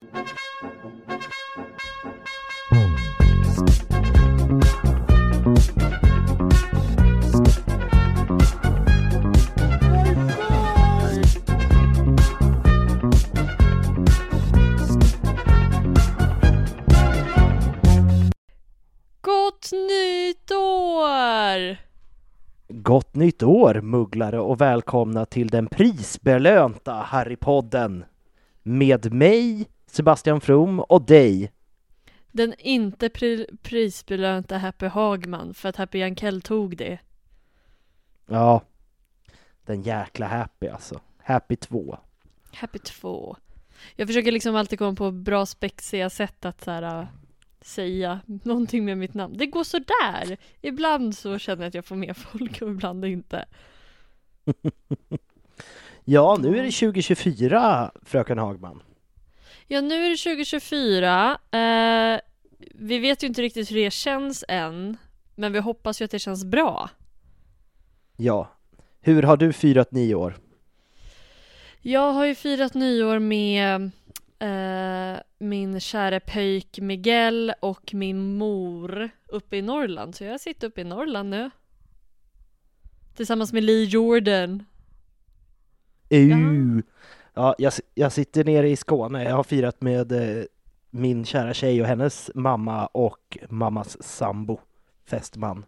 Gott nytt år! Gott nytt år mugglare och välkomna till den prisbelönta Harrypodden med mig Sebastian From och dig Den inte pri- prisbelönta Happy Hagman för att Happy Jankell tog det. Ja, den jäkla Happy alltså. Happy 2. Happy 2. Jag försöker liksom alltid komma på bra spexiga sätt att så här, äh, säga någonting med mitt namn. Det går så där. Ibland så känner jag att jag får med folk och ibland inte. Ja, nu är det 2024 fröken Hagman. Ja, nu är det 2024. Eh, vi vet ju inte riktigt hur det känns än, men vi hoppas ju att det känns bra. Ja. Hur har du firat nyår? Jag har ju firat nyår med eh, min kära pöjk Miguel och min mor uppe i Norrland. Så jag sitter uppe i Norrland nu. Tillsammans med Lee Jordan. Ja, jag, jag sitter nere i Skåne. Jag har firat med eh, min kära tjej och hennes mamma och mammas sambo, fästman.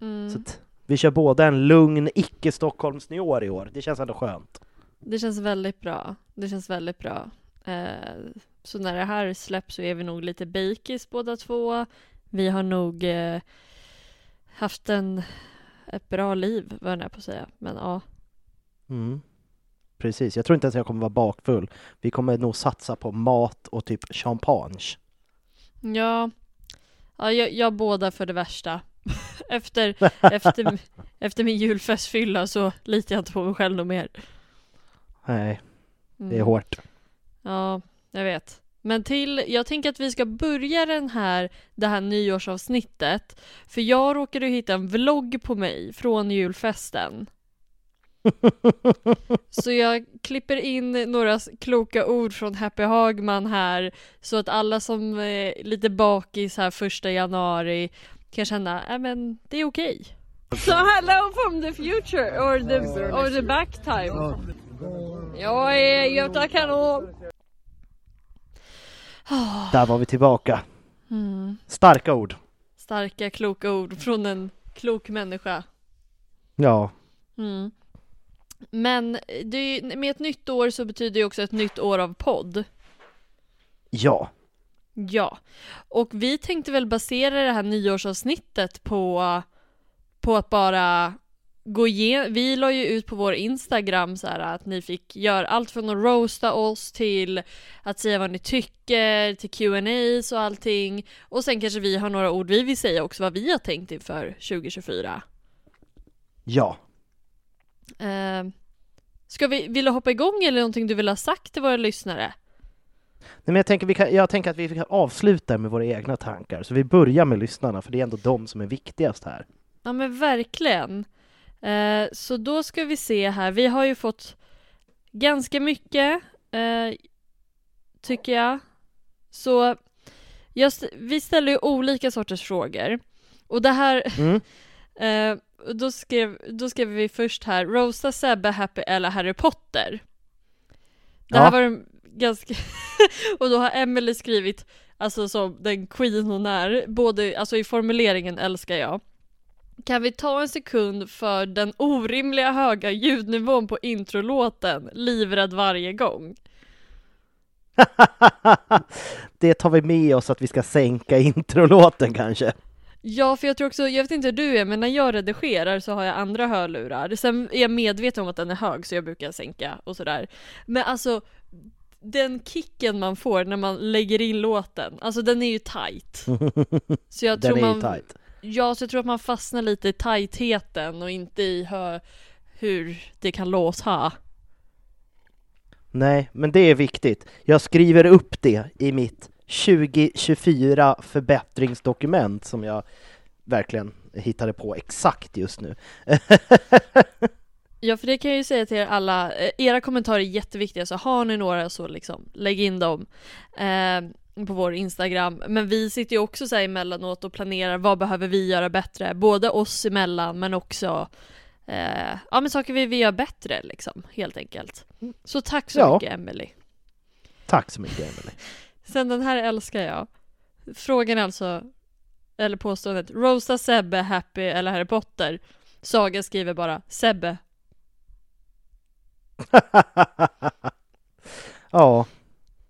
Mm. Så att vi kör båda en lugn icke-Stockholmsnyår i år. Det känns ändå skönt. Det känns väldigt bra. Det känns väldigt bra. Eh, så när det här släpps så är vi nog lite bakis båda två. Vi har nog eh, haft en, ett bra liv, vad jag på att säga. Men ja. Mm. Precis, jag tror inte ens jag kommer vara bakfull. Vi kommer nog satsa på mat och typ champagne. Ja, ja jag, jag båda för det värsta. efter, efter, efter min julfestfylla så litar jag inte på mig själv något mer. Nej, det är Mm. hårt. Ja, jag vet. Men till, jag tänker att vi ska börja den här, det här nyårsavsnittet. För jag råkade hitta en vlogg på mig från julfesten. Så jag klipper in några kloka ord från Happy Hagman här så att alla som är lite bakis här första januari kan känna, ja men det är okej. So hello from the future or the, or the back time. Jag är Göta Kanon. Där var vi tillbaka. Mm. Starka ord. Starka kloka ord från en klok människa. Ja, Mm. Men det är, ju- med ett nytt år så betyder det också ett nytt år av podd. ja, Ja, och vi tänkte väl basera det här nyårsavsnittet på, på att bara gå igenom, vi la ju ut på vår Instagram så här att ni fick göra allt från att roasta oss till att säga vad ni tycker, till Q&As och allting. Och sen kanske vi har några ord vi vill säga också vad vi har tänkt inför 2024. ja. Eh, ska vi, vill du hoppa igång eller någonting du vill ha sagt till våra lyssnare? Nej, men jag, tänker vi kan, jag tänker att vi kan avsluta med våra egna tankar. Så vi börjar med lyssnarna, för det är ändå de som är viktigast här. Ja men verkligen. Eh, så då ska vi se här, vi har ju fått ganska mycket, eh, tycker jag. Så jag, vi ställer ju olika sorters frågor. Och det här, Mm. eh, då, skrev, då skrev vi först här, Rosa, Sebbe, Happy eller Harry Potter? Det här Ja. var en ganska, och då har Emily skrivit, alltså som den queen hon är, både, alltså i formuleringen älskar jag. Kan vi ta en sekund för den orimliga höga ljudnivån på introlåten, livrädd varje gång? det tar vi med oss att vi ska sänka introlåten kanske. Ja, för jag tror också, jag vet inte hur du är, men när jag redigerar så har jag andra hörlurar. Sen är jag medveten om att den är hög, så jag brukar sänka och sådär. Men alltså, den kicken man får när man lägger in låten, alltså den är ju tight. Så jag Den tror är man, ju tight. Ja, så jag tror att man fastnar lite i tajtheten och inte i hö, hur det kan låta. Nej, men det är viktigt. Jag skriver upp det i mitt 2024 förbättringsdokument som jag verkligen hittade på exakt just nu. Ja, för det kan jag ju säga till er alla, eh, era kommentarer är jätteviktiga, så har ni några så liksom, lägg in dem eh, på vår Instagram. Men vi sitter ju också så här emellanåt och planerar vad behöver vi göra bättre, både oss emellan men också eh, ja men saker vi vill göra bättre liksom, helt enkelt. Så tack så Ja. mycket Emily. Tack så mycket Emelie. Sen den här älskar jag. Frågan är alltså, eller påståendet, Rosa, Sebbe, Happy eller Harry Potter? Saga skriver bara Sebbe. ja, jag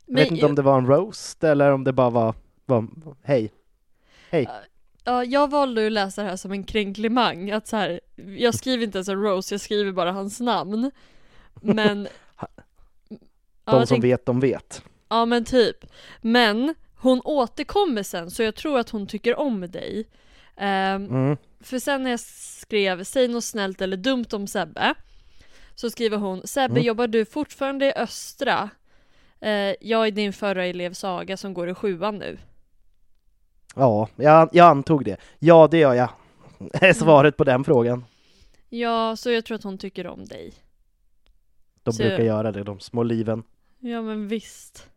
Men- vet inte om det var en roast eller om det bara var, var hej. Hej. Ja, jag valde att läsa det här som en kränklimang, att så här, jag skriver inte ens en Rose, jag skriver bara hans namn. Men... Ja, De jag som tänk- vet, de vet. Ja men typ. Men hon återkommer sen, så jag tror att hon tycker om dig. Ehm, Mm. För sen när jag skrev “Säg något snällt eller dumt om Sebbe” Så skriver hon “Sebbe, Mm. jobbar du fortfarande i Östra? Eh, jag är din förra elev Saga som går i sjuan nu” Ja, jag, jag antog det. Ja, det gör jag. är svaret på den frågan. Ja, så jag tror att hon tycker om dig. De Så- brukar göra det, de små liven. Ja men visst.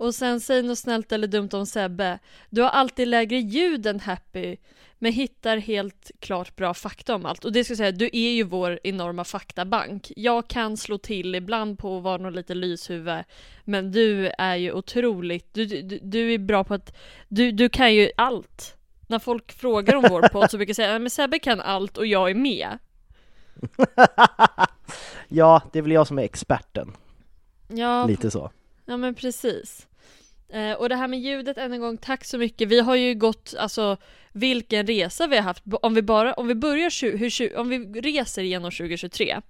Och sen säg något snällt eller dumt om Sebbe. Du har alltid lägre ljud än Happy, men hittar helt klart bra fakta om allt. Och det ska jag säga, du är ju vår enorma faktabank. Jag kan slå till ibland på att vara någon lite lyshuvud, men du är ju otroligt, du, du, du är bra på att, du, du kan ju allt. När folk frågar om vår podd så brukar jag säga, "Nej, men Sebbe kan allt och jag är med. ja, det är väl jag som är experten. Ja, Lite så. Ja men precis. Eh, och det här med ljudet än en gång, tack så mycket. Vi har ju gått, alltså vilken resa vi har haft. Om vi bara, om vi börjar, tju- hur, om vi reser genom 2023.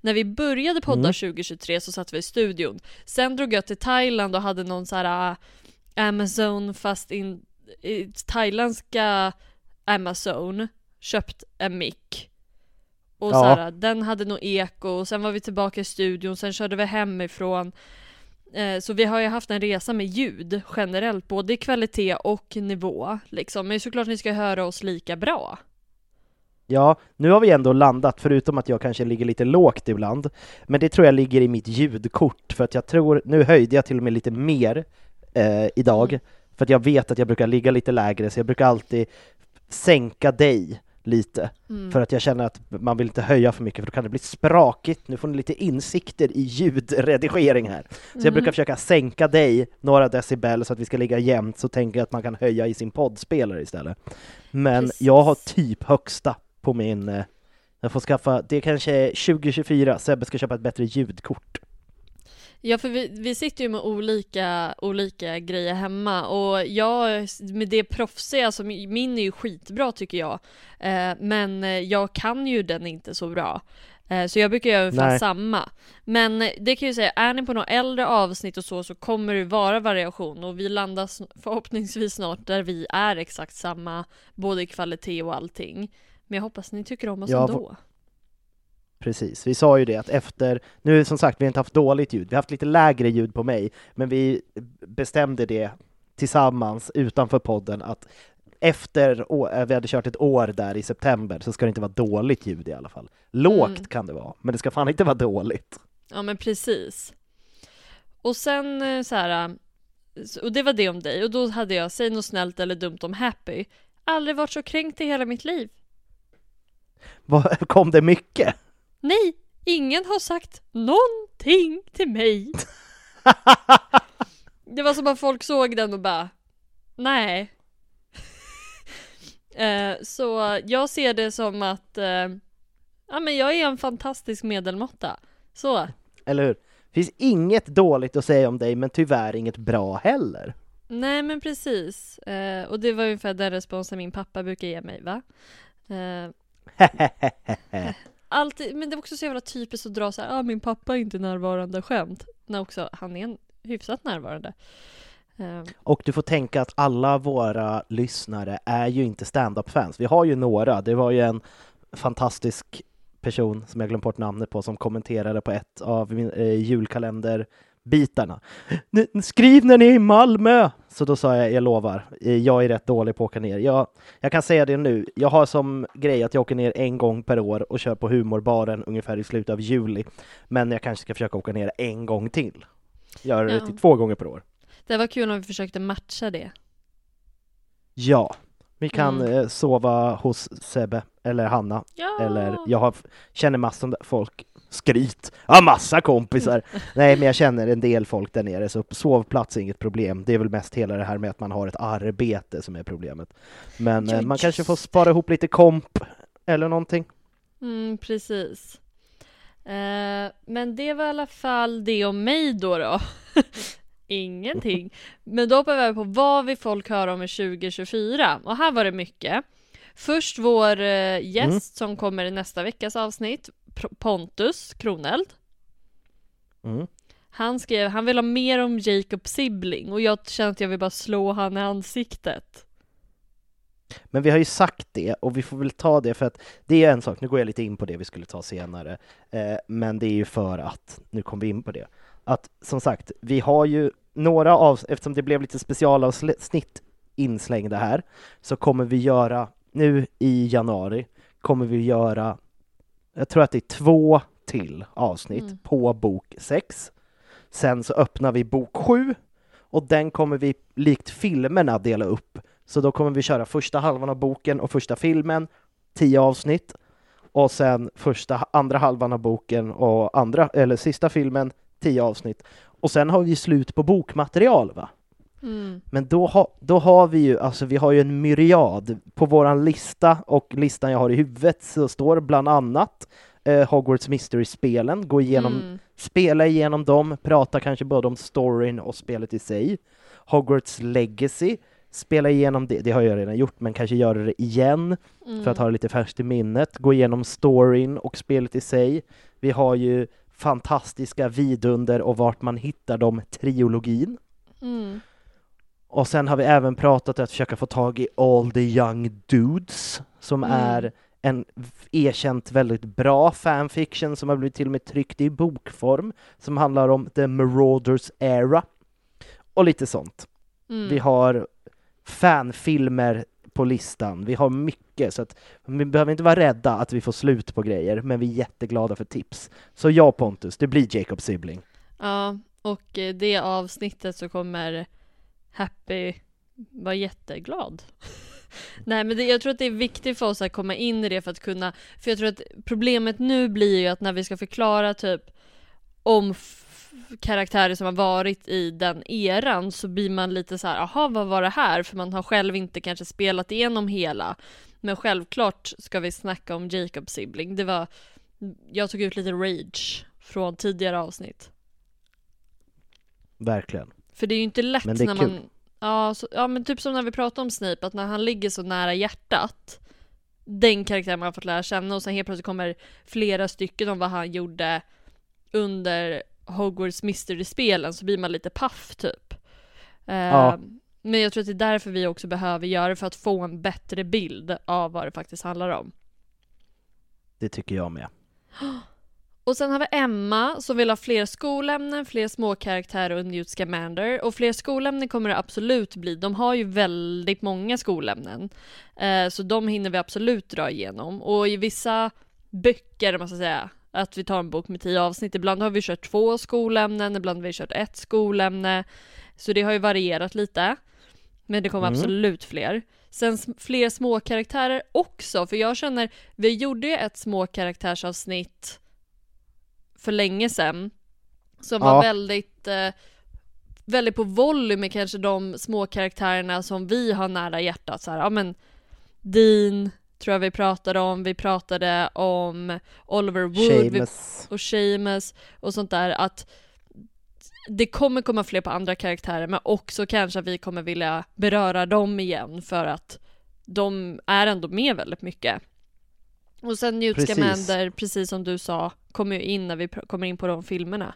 När vi började podda Mm. 2023 så satt vi i studion. Sen drog jag till Thailand och hade någon så här äh, Amazon fast in, i thailändska Amazon köpt en mick. Och Ja. så här, den hade nog eko och sen var vi tillbaka i studion, sen körde vi hemifrån. Eh, Så vi har ju haft en resa med ljud generellt, både i kvalitet och nivå liksom. Men såklart ni ska höra oss lika bra. Ja, nu har vi ändå landat, förutom att jag kanske ligger lite lågt ibland. Men det tror jag ligger i mitt ljudkort, för att jag tror, nu höjde jag till och med lite mer eh, idag, Mm. för att jag vet att jag brukar ligga lite lägre, så jag brukar alltid sänka dig lite, Mm. för att jag känner att man vill inte höja för mycket, för då kan det bli sprakigt. Nu får ni lite insikter i ljudredigering här. Så jag brukar försöka sänka dig några decibel så att vi ska ligga jämnt, så tänker jag att man kan höja i sin poddspelare istället. Men Precis. jag har typ högsta på min... eh, Jag får skaffa, det kanske är 2024, Sebbe ska köpa ett bättre ljudkort. Ja för vi, vi sitter ju med olika, olika grejer hemma och jag, med det proffsiga, alltså min är ju skitbra tycker jag. Eh, men jag kan ju den inte så bra. Eh, så jag brukar göra ungefär Nej. samma. Men det kan jag ju säga, är ni på några äldre avsnitt och så så kommer det vara variation och vi landar förhoppningsvis snart där vi är exakt samma, både i kvalitet och allting. Men jag hoppas ni tycker om oss Ja, ändå. Precis, vi sa ju det att efter, nu som sagt, vi har inte haft dåligt ljud, vi har haft lite lägre ljud på mig, men vi bestämde det tillsammans utanför podden att efter eh, vi hade kört ett år där i september så ska det inte vara dåligt ljud i alla fall. Lågt Mm. kan det vara, men det ska fan inte vara dåligt. Ja men precis. Och sen eh, så här. eh, Och det var det om dig och då hade jag säg något snällt eller dumt om Happy. Aldrig varit så kränkt i hela mitt liv. Kom det mycket? Nej, ingen har sagt någonting till mig. Det var som att folk såg den och bara Nej. Eh, Så jag ser det som att eh, Ja men jag är en fantastisk medelmåtta. Så. Eller hur? Finns inget dåligt att säga om dig, men tyvärr inget bra heller. Nej men precis. Eh, Och det var ungefär den responsen min pappa brukar ge mig va. Eh, Alltid, men det är också så jävla typiskt att dra så här, ah, min pappa är inte närvarande skämt. När också han är en hyfsat närvarande. Ehm. Och du får tänka att alla våra lyssnare är ju inte stand-up-fans. Vi har ju några. Det var ju en fantastisk person som jag glömt bort namnet på som kommenterade på ett av min, eh, julkalender N- Skriv när ni är i Malmö! Så då sa jag, jag lovar, eh, jag är rätt dålig på att åka ner. Jag, jag kan säga det nu, jag har som grej att jag åker ner en gång per år och kör på humorbaren ungefär i slutet av juli. Men jag kanske ska försöka åka ner en gång till. Göra det Ja. till två gånger per år. Det var kul om vi försökte matcha det. Ja, vi kan Mm. eh, sova hos Sebbe eller Hanna. Ja! Eller jag har, känner massor av folk. Skryt! Jag har massa kompisar! Nej, men jag känner en del folk där nere, så sovplats är inget problem. Det är väl mest hela det här med att man har ett arbete som är problemet. Men Ja, eh, man kanske får spara ihop lite komp eller någonting. Mm, precis. Eh, men det var i alla fall det om mig då då. Ingenting. Men då hoppar vi över på vad vill folk höra om i 2024? Och här var det mycket. Först vår eh, gäst Mm. som kommer i nästa veckas avsnitt, Pontus Kroneld. Mm. Han skrev, han vill ha mer om Jacob Sibling och jag känner att jag vill bara slå han i ansiktet. Men vi har ju sagt det och vi får väl ta det för att det är en sak, nu går jag lite in på det vi skulle ta senare, eh, men det är ju för att, nu kom vi in på det, att som sagt, vi har ju några av, eftersom det blev lite specialavsnitt inslängda här, så kommer vi göra, nu i januari, kommer vi göra, jag tror att det är två till avsnitt Mm. på bok 6. Sen så öppnar vi bok 7 och den kommer vi likt filmerna dela upp så då kommer vi köra första halvan av boken och första filmen, tio avsnitt. Och sen första, andra halvan av boken och andra, eller sista filmen, tio avsnitt. Och sen har vi slut på bokmaterial va? Mm. Men då, ha, då har vi ju, alltså vi har ju en myriad. På våran lista och listan jag har i huvudet så står bland annat eh, Hogwarts Mystery-spelen, gå igenom Mm. spela igenom dem, prata kanske både om storyn och spelet i sig. Hogwarts Legacy, spela igenom det, det har jag redan gjort, men kanske göra det igen Mm. för att ha det lite färskt i minnet. Gå igenom storyn och spelet i sig. Vi har ju fantastiska vidunder och vart man hittar dem, triologin. Mm. Och sen har vi även pratat om att försöka få tag i All the Young Dudes, som Mm. är en erkänt väldigt bra fanfiction som har blivit till och med tryckt i bokform, som handlar om The Marauders Era. Och lite sånt. Mm. Vi har fanfilmer på listan, vi har mycket, så att vi behöver inte vara rädda att vi får slut på grejer, men vi är jätteglada för tips. Så ja Pontus, det blir Jacob Sibling. Ja, och eh, det avsnittet så kommer Happy var jätteglad. Nej men det, jag tror att det är viktigt för oss att komma in i det för att kunna, för jag tror att problemet nu blir ju att när vi ska förklara typ om karaktärer som har varit i den eran så blir man lite så här, aha vad var det här? För man har själv inte kanske spelat igenom hela. Men självklart ska vi snacka om Jacob Sibling. Det var, jag tog ut lite rage från tidigare avsnitt. Verkligen. För det är ju inte lätt Men det är när kul. man... Ja, så, ja, men typ som när vi pratade om Snape, att när han ligger så nära hjärtat, den karaktären man har fått lära känna och sen helt plötsligt kommer flera stycken om vad han gjorde under Hogwarts Mystery-spelen så blir man lite paff typ. Eh, Ja. Men jag tror att det är därför vi också behöver göra det för att få en bättre bild av vad det faktiskt handlar om. Det tycker jag med. Och sen har vi Emma som vill ha fler skolämnen, fler småkaraktärer och Newt Scamander. Och fler skolämnen kommer det absolut bli. De har ju väldigt många skolämnen. Eh, så de hinner vi absolut dra igenom. Och i vissa böcker, man ska säga, att vi tar en bok med tio avsnitt. Ibland har vi kört två skolämnen, ibland har vi kört ett skolämne. Så det har ju varierat lite. Men det kommer Mm. absolut fler. Sen fler små karaktärer också, för jag känner, vi gjorde ju ett små karaktärsavsnitt för länge sedan. Som Ja. var väldigt, eh, väldigt på volley med kanske de små karaktärerna som vi har nära hjärtat. Så här, ja men Dean tror jag vi pratade om, vi pratade om Oliver Wood vi, och Seamus och sånt där. Att det kommer komma fler på andra karaktärer men också kanske att vi kommer vilja beröra dem igen för att de är ändå med väldigt mycket. Och sen Newt. Scamander, precis som du sa, kommer ju in när vi kommer in på de filmerna.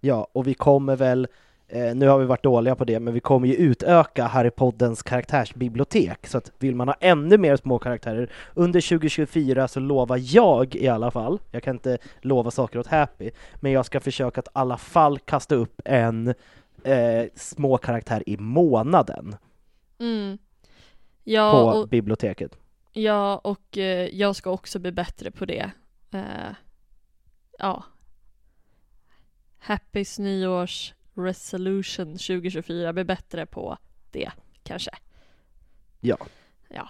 Ja, och vi kommer väl, eh, nu har vi varit dåliga på det, men vi kommer ju utöka Harry Poddens karaktärsbibliotek. Så att vill man ha ännu mer små karaktärer under 2024 så lovar jag i alla fall, jag kan inte lova saker åt Happy, men jag ska försöka att i alla fall kasta upp en eh, små karaktär i månaden Mm. Ja, på och, biblioteket. ja, och eh, jag ska också bli bättre på det. Eh, ja. Happys nyårs resolution 2024, bli bättre på det kanske. Ja. Ja.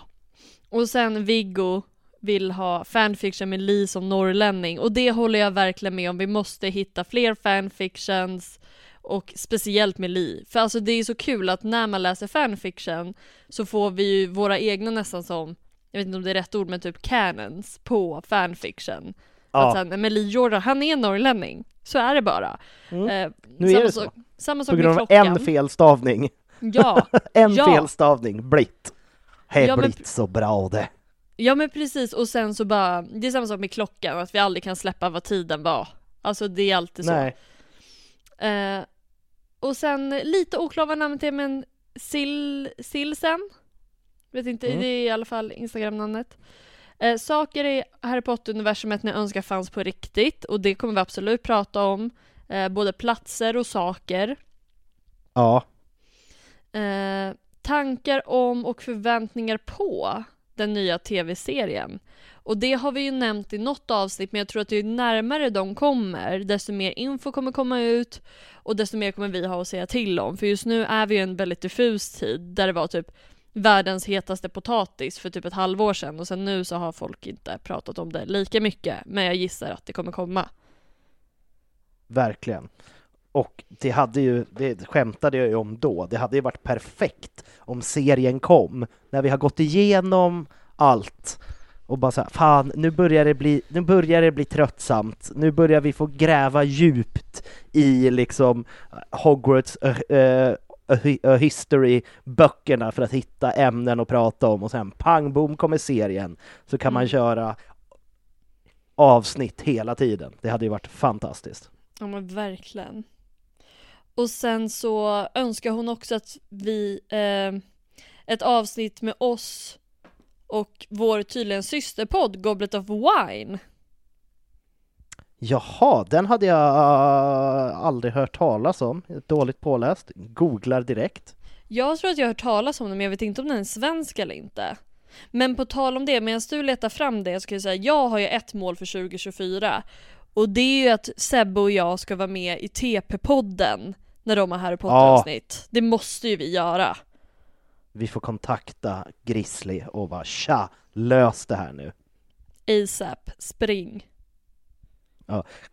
Och sen Viggo vill ha fanfiction med Li som norrlänning och det håller jag verkligen med om. Vi måste hitta fler fanfictions och speciellt med Li. För alltså det är så kul att när man läser fanfiction så får vi ju våra egna nästan som, jag vet inte om det är rätt ord, men typ canons på fanfiction. Att Ja, sen, men Li Jordan, han är norrlänning. Så är det bara. Mm. Eh, Nu är samma det så. sak- Samma sak på grund av en felstavning. Ja, En Ja. felstavning, blitt. Har Ja, men- blivit så bra det. Ja men precis och sen så bara, det är samma sak med klockan, att vi aldrig kan släppa vad tiden var. Alltså det är alltid så. Nej. Eh, och sen lite oklar vad namnet är men Sil, Silsen? Vet inte, Mm. det är i alla fall Instagram-namnet. Eh, saker i Harry Potter-universumet ni önskar fanns på riktigt och det kommer vi absolut prata om. Eh, både platser och saker. Ja, Eh, tankar om och förväntningar på den nya tv-serien. Och det har vi ju nämnt i något avsnitt, men jag tror att ju närmare de kommer, desto mer info kommer komma ut och desto mer kommer vi ha att säga till om. För just nu är vi i en väldigt diffus tid där det var typ världens hetaste potatis för typ ett halvår sedan och sen nu så har folk inte pratat om det lika mycket, men jag gissar att det kommer komma. verkligen. Och det hade ju, det skämtade jag ju om då, det hade ju varit perfekt om serien kom, när vi har gått igenom allt och bara såhär, fan nu börjar det bli, nu börjar det bli tröttsamt, nu börjar vi få gräva djupt i liksom Hogwarts uh, uh, uh, history-böckerna för att hitta ämnen att prata om och sen pang bom kommer serien, så kan man Mm. köra avsnitt hela tiden. Det hade ju varit fantastiskt. Ja men verkligen. Och sen så önskar hon också att vi, eh, ett avsnitt med oss och vår tydligen systerpodd Goblet of Wine. Jaha, den hade jag aldrig hört talas om. Dåligt påläst. Googlar direkt. Jag tror att jag har hört talas om den men jag vet inte om den är svensk eller inte. Men på tal om det, medan du letar fram det så kan jag säga jag har ju ett mål för 2024 och det är ju att Sebbe och jag ska vara med i TP-podden när de har Harry Potter-avsnitt. Det måste ju vi göra. Vi får kontakta Grizzly och bara tja, lös det här nu. ASAP, spring.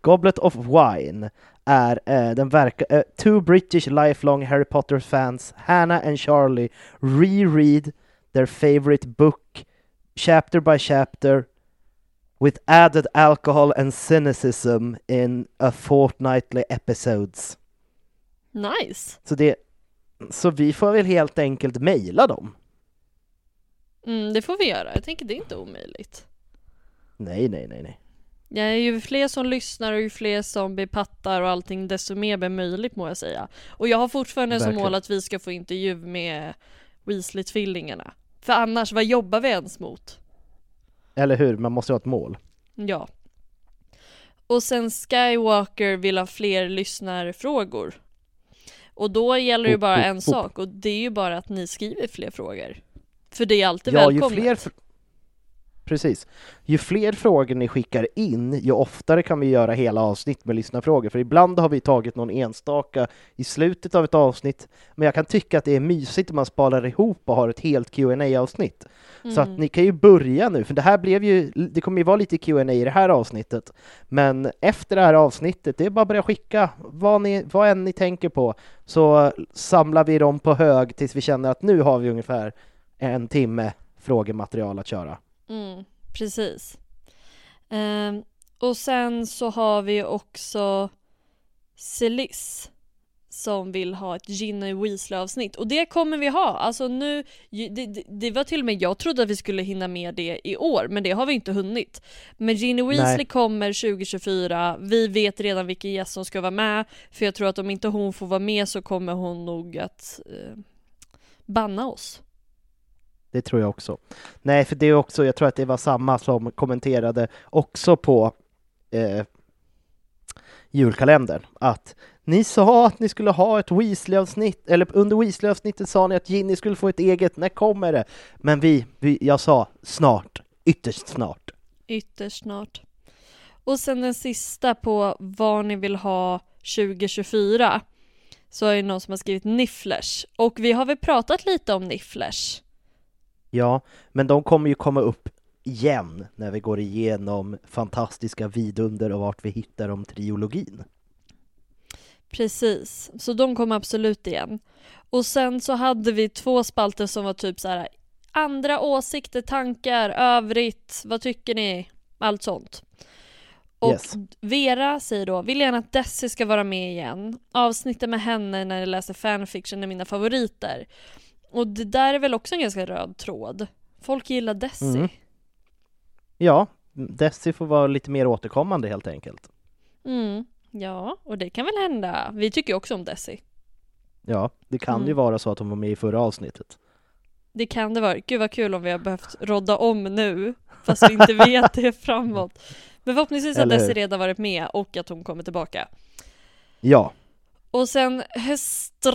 Goblet of Wine är eh, den verkar... eh, two British lifelong Harry Potter fans, Hannah and Charlie, reread their favorite book chapter by chapter with added alcohol and cynicism in a fortnightly episodes. Nice! Så, det, så vi får väl helt enkelt mejla dem. Mm, det får vi göra. Jag tänker det är inte omöjligt. Nej, nej, nej, nej. Ja, ju fler som lyssnar och ju fler som blir pattar och allting, desto mer blir möjligt må jag säga. Och jag har fortfarande som Verkligen. mål att vi ska få intervju med Weasley-tvillingarna. För annars, vad jobbar vi ens mot? Eller hur? Man måste ha ett mål. Ja. Och sen Skywalker vill ha fler lyssnarfrågor. Och då gäller det ju bara en sak och det är ju bara att ni skriver fler frågor. För det är alltid Ja, ju välkommet. fler... precis. Ju fler frågor ni skickar in, ju oftare kan vi göra hela avsnitt med lyssnarfrågor. För ibland har vi tagit någon enstaka i slutet av ett avsnitt, men jag kan tycka att det är mysigt om man sparar ihop och har ett helt qa avsnitt mm. Så att ni kan ju börja nu, för det här blev ju, det kommer ju vara lite Q&A i det här avsnittet. Men efter det här avsnittet, det är bara att börja skicka vad, ni, vad än ni tänker på, så samlar vi dem på hög tills vi känner att nu har vi ungefär en timme frågematerial att köra. Mm, precis. Um, och sen så har vi också Celis som vill ha ett Ginny Weasley avsnitt och det kommer vi ha. Alltså nu, det, det, det, var till och med, jag trodde att vi skulle hinna med det i år men det har vi inte hunnit. Men Ginny Weasley Nej. kommer 2024, vi vet redan vilken gäst som ska vara med för jag tror att om inte hon får vara med så kommer hon nog att eh, banna oss. Det tror jag också. Nej, för det är också, jag tror att det var samma som kommenterade också på eh, julkalendern, att ni sa att ni skulle ha ett Weasley-avsnitt, eller under Weasley-avsnittet sa ni att Ginny skulle få ett eget, när kommer det? Men vi, vi jag sa snart, ytterst snart. Ytterst snart. Och sen den sista på vad ni vill ha 2024 så är det någon som har skrivit Nifflers och vi har väl pratat lite om Nifflers? Ja, men de kommer ju komma upp igen när vi går igenom fantastiska vidunder och vart vi hittar om triologin. Precis, så de kom absolut igen. Och sen så hade vi två spalter som var typ så här andra åsikter, tankar, övrigt, vad tycker ni? Allt sånt. Och yes. Vera säger då, vill gärna att Desi ska vara med igen. Avsnitten med henne när jag läser fanfiction är mina favoriter. Och det där är väl också en ganska röd tråd. Folk gillar Desi. Mm. Ja, Desi får vara lite mer återkommande helt enkelt. Mm. Ja, och det kan väl hända. Vi tycker också om Desi. Ja, det kan mm. ju vara så att hon var med i förra avsnittet. Det kan det vara. Gud vad kul om vi har behövt rodda om nu, fast vi inte vet det framåt. Men förhoppningsvis har Desi redan varit med och att hon kommer tillbaka. Ja. Och sen hästar,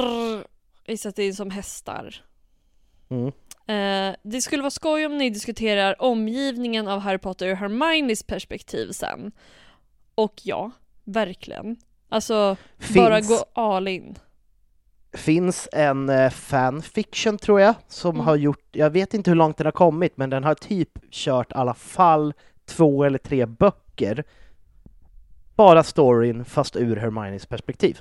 vi sätter in som hästar. Mm. Eh, det skulle vara skoj om ni diskuterar omgivningen av Harry Potter ur Hermiones perspektiv sen. Och ja, Verkligen. Alltså, finns, bara gå all in. Finns en eh, fanfiction tror jag, som mm. har gjort, jag vet inte hur långt den har kommit, men den har typ kört i alla fall två eller tre böcker. Bara storyn, fast ur Hermiones perspektiv.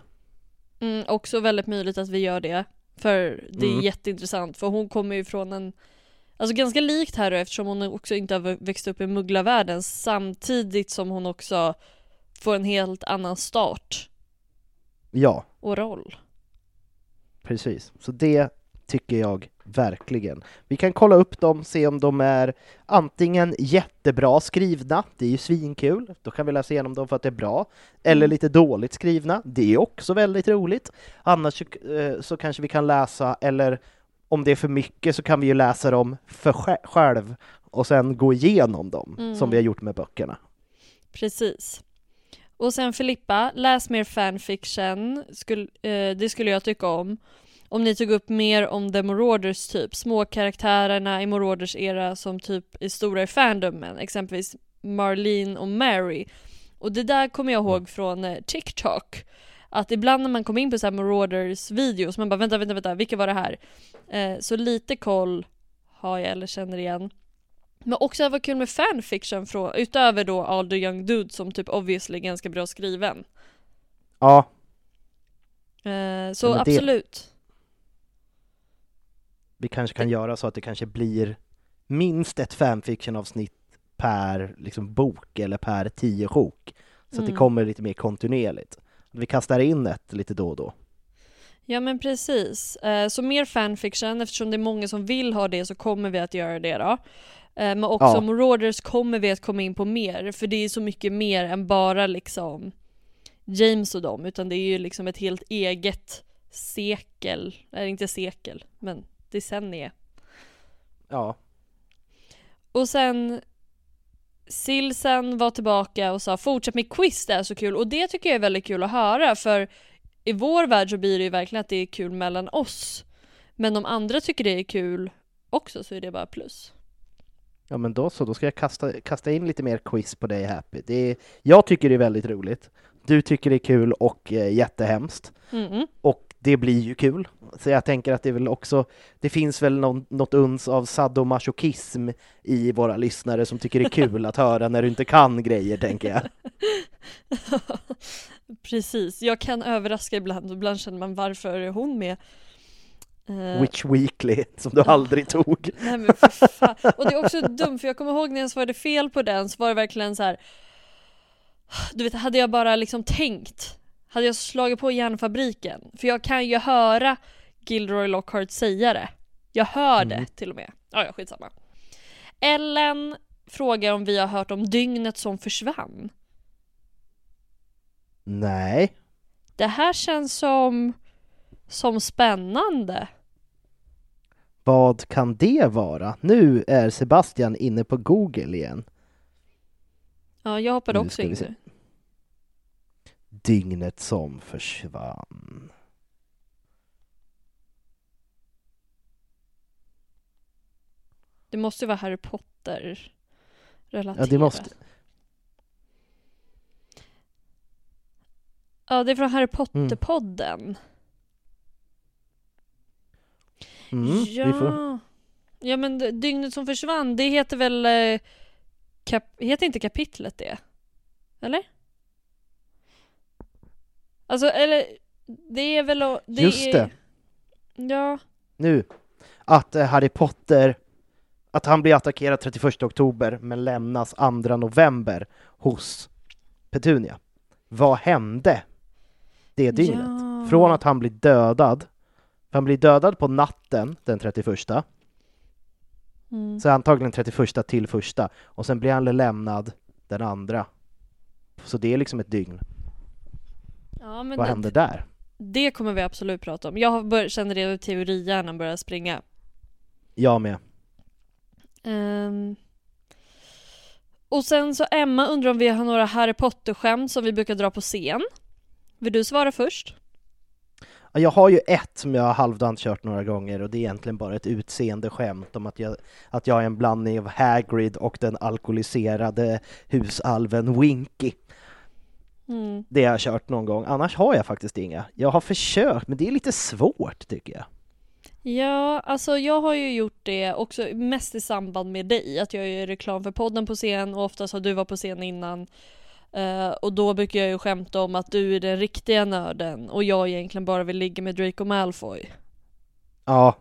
Mm, också väldigt möjligt att vi gör det, för det är mm. jätteintressant, för hon kommer ju från en Alltså ganska likt här eftersom hon också inte har växt upp i mugglarvärlden samtidigt som hon också får en helt annan start. Ja. Och roll. Precis, så det tycker jag verkligen. Vi kan kolla upp dem, se om de är antingen jättebra skrivna, det är ju svinkul, då kan vi läsa igenom dem för att det är bra, eller mm. lite dåligt skrivna, det är också väldigt roligt. Annars eh, så kanske vi kan läsa, eller om det är för mycket så kan vi ju läsa dem för själv och sen gå igenom dem, mm. som vi har gjort med böckerna. Precis. Och sen Filippa, läs mer fanfiction, Skull, eh, det skulle jag tycka om. Om ni tog upp mer om The Marauders typ, småkaraktärerna i Marauders era som typ är stora i fandomen, exempelvis Marlene och Mary. Och det där kommer jag ihåg från eh, TikTok. Att ibland när man kom in på så här Marauders videos, man bara vänta, vänta, vänta, vilka var det här? Eh, så lite koll har jag eller känner igen. Men också det var kul med fanfiction från, utöver då All the young dude som typ obviously är ganska bra skriven. Ja. Eh, så absolut. Vi kanske kan göra så att det kanske blir minst ett fanfiction-avsnitt per liksom, bok eller per tio sjok. Så mm. att det mm. kommer lite mer kontinuerligt. Vi kastar in ett lite då och då. Ja men precis. Eh, så mer fanfiction, eftersom det är många som vill ha det så kommer vi att göra det då. Eh, men också ja. Marauders kommer vi att komma in på mer, för det är så mycket mer än bara liksom James och dem, utan det är ju liksom ett helt eget sekel, eller inte sekel, men decennie. Ja. Och sen Silsen var tillbaka och sa fortsätt med quiz, det är så kul och det tycker jag är väldigt kul att höra för i vår värld så blir det ju verkligen att det är kul mellan oss. Men om andra tycker det är kul också så är det bara plus. Ja men då så, då ska jag kasta, kasta in lite mer quiz på dig Happy. Det är, jag tycker det är väldigt roligt. Du tycker det är kul och eh, jättehemskt. Mm. Och det blir ju kul. Så jag tänker att det är väl också, det finns väl någon, något uns av sadomasochism i våra lyssnare som tycker det är kul att höra när du inte kan grejer, tänker jag. Precis, jag kan överraska ibland ibland känner man varför är hon med? Eh, Witch Weekly, som du aldrig tog. Nej men för fan. Och det är också dumt för jag kommer ihåg när jag svarade fel på den så var det verkligen så här. Du vet, hade jag bara liksom tänkt Hade jag slagit på järnfabriken För jag kan ju höra Gilroy Lockhart säga det Jag hör det Mm. till och med Ja, ja, skitsamma Ellen frågar om vi har hört om dygnet som försvann Nej. Det här känns som Som spännande Vad kan det vara? Nu är Sebastian inne på Google igen. Ja, jag hoppade också in nu Dygnet som försvann. Det måste vara Harry Potter relaterat. Ja, det måste... Ja, det är från Harry Potter-podden. Mm, ja. vi får... ja, men Dygnet som försvann, det heter väl... eh, Kap... Heter inte kapitlet det? Eller? Alltså, eller... Det är väl... Det Just är... det. Ja. nu att eh, Harry Potter att han blir attackerad 31 oktober men lämnas 2 november hos Petunia. Vad hände det dygnet? Ja. Från att han blir dödad, för han blir dödad på natten den 31, Mm. så antagligen 31 till första, och sen blir han lämnad den andra. Så det är liksom ett dygn. Ja, Vad det, hände där? det kommer vi absolut prata om. Jag bör- känner det över teorihjärnan börjar springa. Jag med. Ehm. Och sen så Emma undrar om vi har några Harry Potter-skämt som vi brukar dra på scen. Vill du svara först? Ja, Jag har ju ett som jag har halvdant kört några gånger och det är egentligen bara ett utseende skämt om att jag, att jag är en blandning av Hagrid och den alkoholiserade husalven Winky. Mm. Det har jag kört någon gång, annars har jag faktiskt inga. Jag har försökt, men det är lite svårt tycker jag. Ja, alltså jag har ju gjort det också mest i samband med dig. Att jag gör reklam för podden på scen och oftast har du varit på scen innan. Eh, och då brukar jag ju skämta om att du är den riktiga nörden och jag egentligen bara vill ligga med Draco Malfoy. Ja.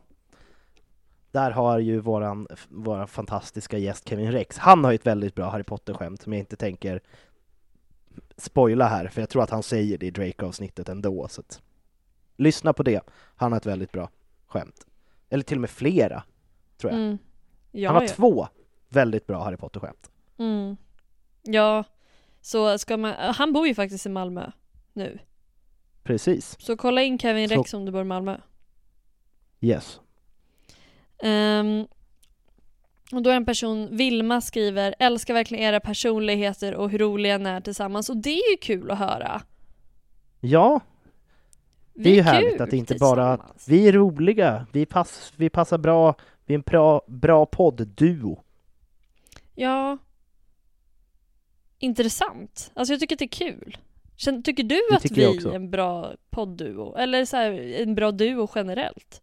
Där har ju våran, våran fantastiska gäst Kevin Rex, han har ju ett väldigt bra Harry Potter-skämt som jag inte tänker spoila här, för jag tror att han säger det i Drake-avsnittet ändå, så att lyssna på det. Han har ett väldigt bra skämt. Eller till och med flera, tror jag. Mm. Ja, han har ja. två väldigt bra Harry Potter-skämt. Mm. Ja, så ska man, han bor ju faktiskt i Malmö nu. Precis. Så kolla in Kevin Så- Rex om du bor i Malmö. Yes. Ehm, och då är en person, Vilma skriver, älskar verkligen era personligheter och hur roliga ni är tillsammans. Och det är ju kul att höra. Ja, det är ju härligt att det inte bara vi är roliga, vi, pass, vi passar bra, vi är en bra, bra podd-duo. Ja. Intressant. Alltså jag tycker att det är kul. Tycker du Det att tycker vi är en bra poddduo? Eller så här, en bra duo generellt?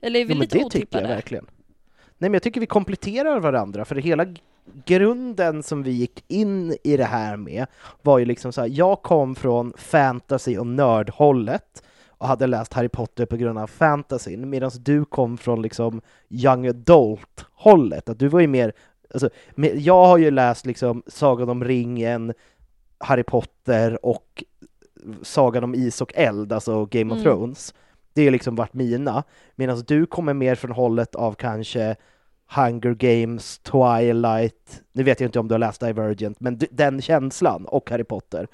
Eller är vi Jo, men lite det tycker jag verkligen. Nej men jag tycker vi kompletterar varandra, för hela grunden som vi gick in i det här med var ju liksom så här, jag kom från fantasy och nördhållet och hade läst Harry Potter på grund av fantasyn, medan du kom från liksom young adult-hållet, att du var ju mer, alltså, jag har ju läst liksom Sagan om ringen, Harry Potter och Sagan om is och eld, alltså Game of Mm. Thrones. Det har liksom varit mina, medan du kommer mer från hållet av kanske Hunger Games, Twilight, nu vet jag inte om du har läst Divergent, men den känslan och Harry Potter.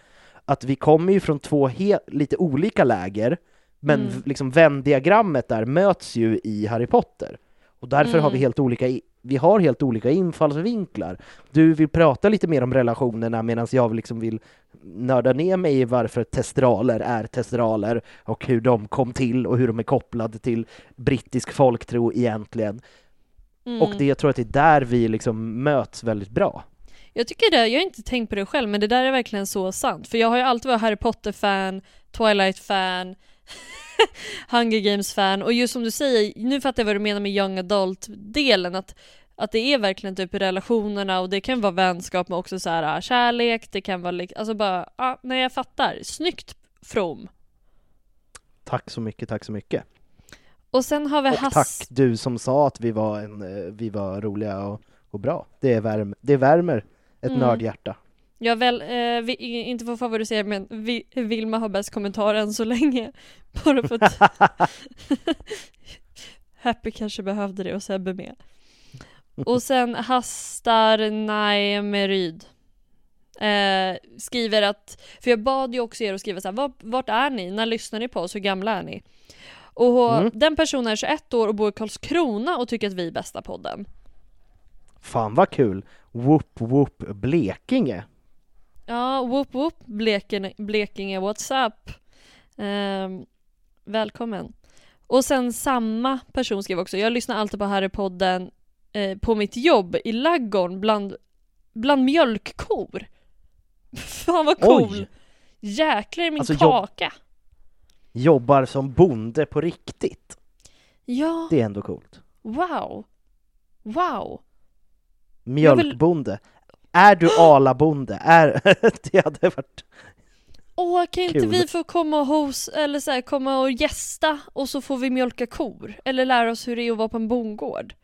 Att vi kommer ju från två lite olika läger, men Mm. liksom vändiagrammet där möts ju i Harry Potter. Och därför har vi Mm. helt olika, vi har helt olika infallsvinklar. Du vill prata lite mer om relationerna medan jag liksom vill nörda ner mig i varför testraler är testraler och hur de kom till och hur de är kopplade till brittisk folktro egentligen. Mm. Och det, jag tror att det är där vi liksom möts väldigt bra. Jag tycker det, jag har inte tänkt på det själv, men det där är verkligen så sant. För jag har ju alltid varit Harry Potter-fan, Twilight-fan, Hunger Games-fan och just som du säger, nu fattar jag vad du menar med young adult-delen, att, att det är verkligen typ relationerna och det kan vara vänskap men också så här kärlek, det kan vara liksom, alltså bara, ja, nej jag fattar. Snyggt From. Tack så mycket, tack så mycket. Och sen har vi Och Hass... tack du som sa att vi var, en, eh, vi var roliga och, och bra. Det, värm, det värmer ett Mm. nördhjärta. Jag väl, eh, vi, inte för att favorisera men vi, Vilma har bäst kommentar än så länge. Bara för att Happy kanske behövde det och Sebbe med. Och sen Hastar Naemeryd eh, skriver att, för jag bad ju också er att skriva så här, vart, vart är ni? När lyssnar ni på oss? Hur gamla är ni? Och Mm. den personen är 21 år och bor i Karlskrona och tycker att vi är bästa podden. Fan vad kul! Whoop whoop Blekinge! Ja, whoop whoop Blekinge, Blekinge what's up? Ehm, välkommen. Och sen samma person skrev också, jag lyssnar alltid på Harrypodden eh, på mitt jobb i laggorn bland, bland mjölkkor. Fan vad cool! Oj. Jäklar i min Alltså, jobb- kaka! Jobbar som bonde på riktigt. Ja, Det är ändå coolt. wow! Wow! Mjölkbonde. Är du alabonde? Är... det hade varit... Åh, kan inte Kul. vi få komma och hos, eller så här, komma och gästa och så får vi mjölka kor? Eller lära oss hur det är att vara på en bondgård?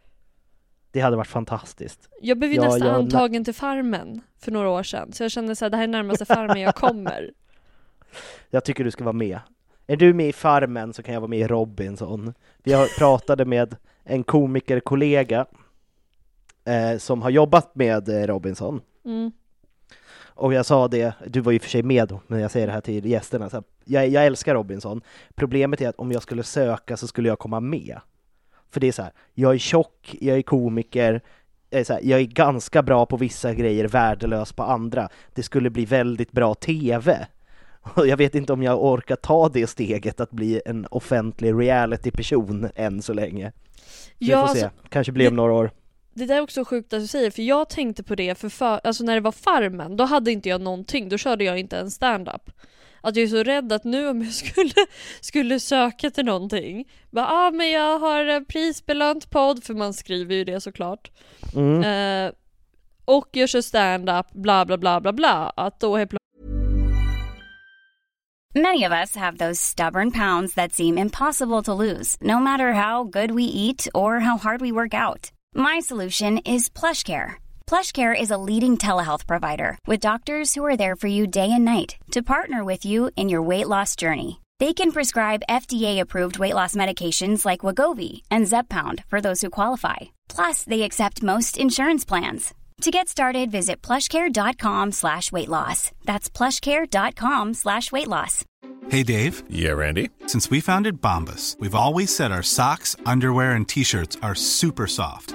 Det hade varit fantastiskt. Jag blev ju Ja, nästan jag- antagen till farmen för några år sedan, så jag kände så här, det här är närmaste farmen jag kommer. Jag tycker du ska vara med. Är du med i Farmen så kan jag vara med i Robinson. Vi har pratade med en komikerkollega eh, som har jobbat med eh, Robinson. Mm. Och jag sa det, du var ju för sig med då, men jag säger det här till gästerna. Så här, jag, jag älskar Robinson. Problemet är att om jag skulle söka så skulle jag komma med. För det är så här, jag är tjock, jag är komiker, jag är, så här, jag är ganska bra på vissa grejer, värdelös på andra. Det skulle bli väldigt bra TV. Och jag vet inte om jag orkar ta det steget att bli en offentlig reality-person än så länge. Så vi Ja, får se, alltså, kanske blir om några år. Det där är också sjukt att du säger, för jag tänkte på det för, för alltså när det var farmen, då hade inte jag någonting, då körde jag inte en stand-up. Att jag är så rädd att nu om jag skulle, skulle söka till någonting, bara ah men jag har en prisbelönt podd, för man skriver ju det såklart. Mm. Eh, och jag kör stand-up, bla bla bla bla bla, att då helt Many of us have those stubborn pounds that seem impossible to lose, no matter how good we eat or how hard we work out. My solution is PlushCare. PlushCare is a leading telehealth provider with doctors who are there for you day and night to partner with you in your weight loss journey. They can prescribe FDA-approved weight loss medications like Wagovi and Zepbound for those who qualify. Plus, they accept most insurance plans. To get started, visit plushcare.com slash weight loss. That's plushcare.com slash weight loss. Hey Dave, Yeah, Randy. since we founded Bombus, we've always said our socks, underwear, and t shirts are super soft.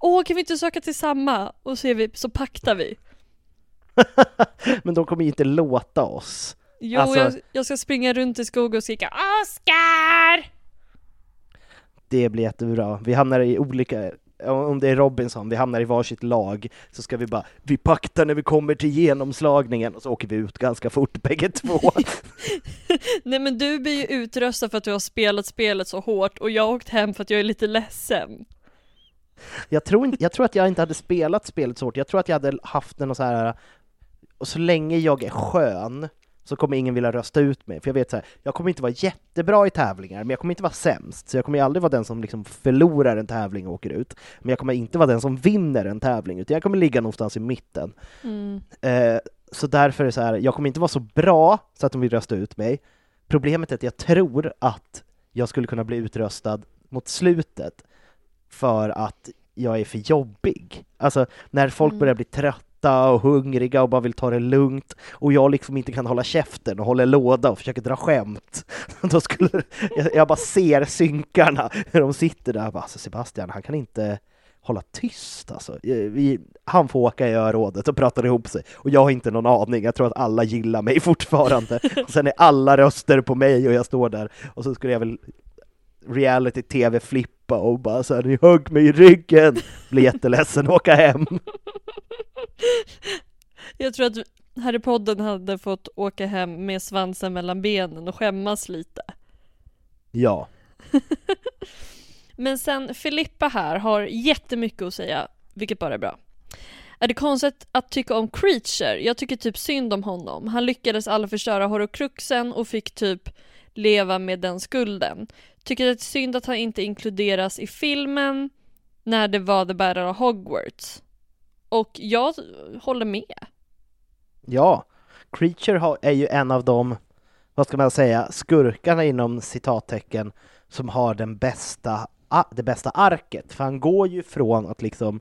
Åh, kan vi inte söka till samma? Och så, är vi, så paktar vi. Men de kommer ju inte låta oss. Jo, Alltså- jag, jag ska springa runt i skogen och skrika Oscar! Det blir jättebra. Vi hamnar i olika, om det är Robinson, vi hamnar i varsitt lag, så ska vi bara, vi paktar när vi kommer till genomslagningen, och så åker vi ut ganska fort bägge två. Nej men du blir ju utröstad för att du har spelat spelet så hårt och jag har åkt hem för att jag är lite ledsen. Jag tror, inte, jag tror att jag inte hade spelat spelet så hårt, jag tror att jag hade haft en så här, och så länge jag är skön så kommer ingen vilja rösta ut mig, för jag vet så här, jag kommer inte vara jättebra i tävlingar, men jag kommer inte vara sämst, så jag kommer aldrig vara den som liksom förlorar en tävling och åker ut, men jag kommer inte vara den som vinner en tävling, utan jag kommer ligga någonstans i mitten. Mm. Eh, så därför är det så här, jag kommer inte vara så bra så att de vill rösta ut mig. Problemet är att jag tror att jag skulle kunna bli utröstad mot slutet för att jag är för jobbig. Alltså när folk Mm. börjar bli trötta och hungriga och bara vill ta det lugnt och jag liksom inte kan hålla käften och håller låda och försöker dra skämt. Då skulle, jag, jag bara ser synkarna hur de sitter där och bara, alltså Sebastian, han kan inte hålla tyst alltså. Eh, Vi, han får åka i örådet och prata ihop sig och jag har inte någon aning. Jag tror att alla gillar mig fortfarande. Och sen är alla röster på mig och jag står där och så skulle jag väl reality-tv flippa och bara så här, ni högg mig i ryggen, blir jätteledsen och åka hem. Jag tror att i podden hade fått åka hem med svansen mellan benen och skämmas lite. Ja, Men sen Filippa här har jättemycket att säga, vilket bara är bra. Är det konstigt att tycka om Creature? Jag tycker typ synd om honom. Han lyckades aldrig förstöra horrocruxen och fick typ leva med den skulden. Tycker det är synd att han inte inkluderas i filmen när det var The Battle of Hogwarts. Och jag håller med. ja. Creature är ju en av de, vad ska man säga, skurkarna inom citattecken som har den bästa, det bästa arket. För han går ju från att liksom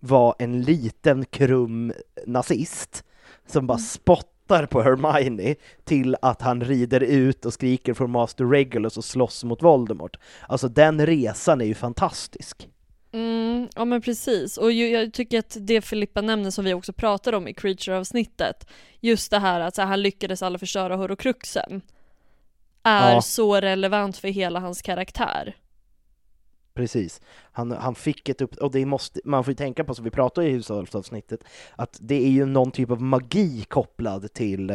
vara en liten krum nazist som bara spottar på Hermione till att han rider ut och skriker från Master Regulus och slåss mot Voldemort. Alltså den resan är ju fantastisk. Mm, ja men precis. Och ju, jag tycker att det Filippa nämner som vi också pratade om i Creature-avsnittet, just det här att här, han lyckades aldrig förstöra horrocruxen, är Ja. så relevant för hela hans karaktär. Precis. Han, han fick ett upp... Och det måste, man får ju tänka på, som vi pratade i hushållsavsnittet, att det är ju någon typ av magi kopplad till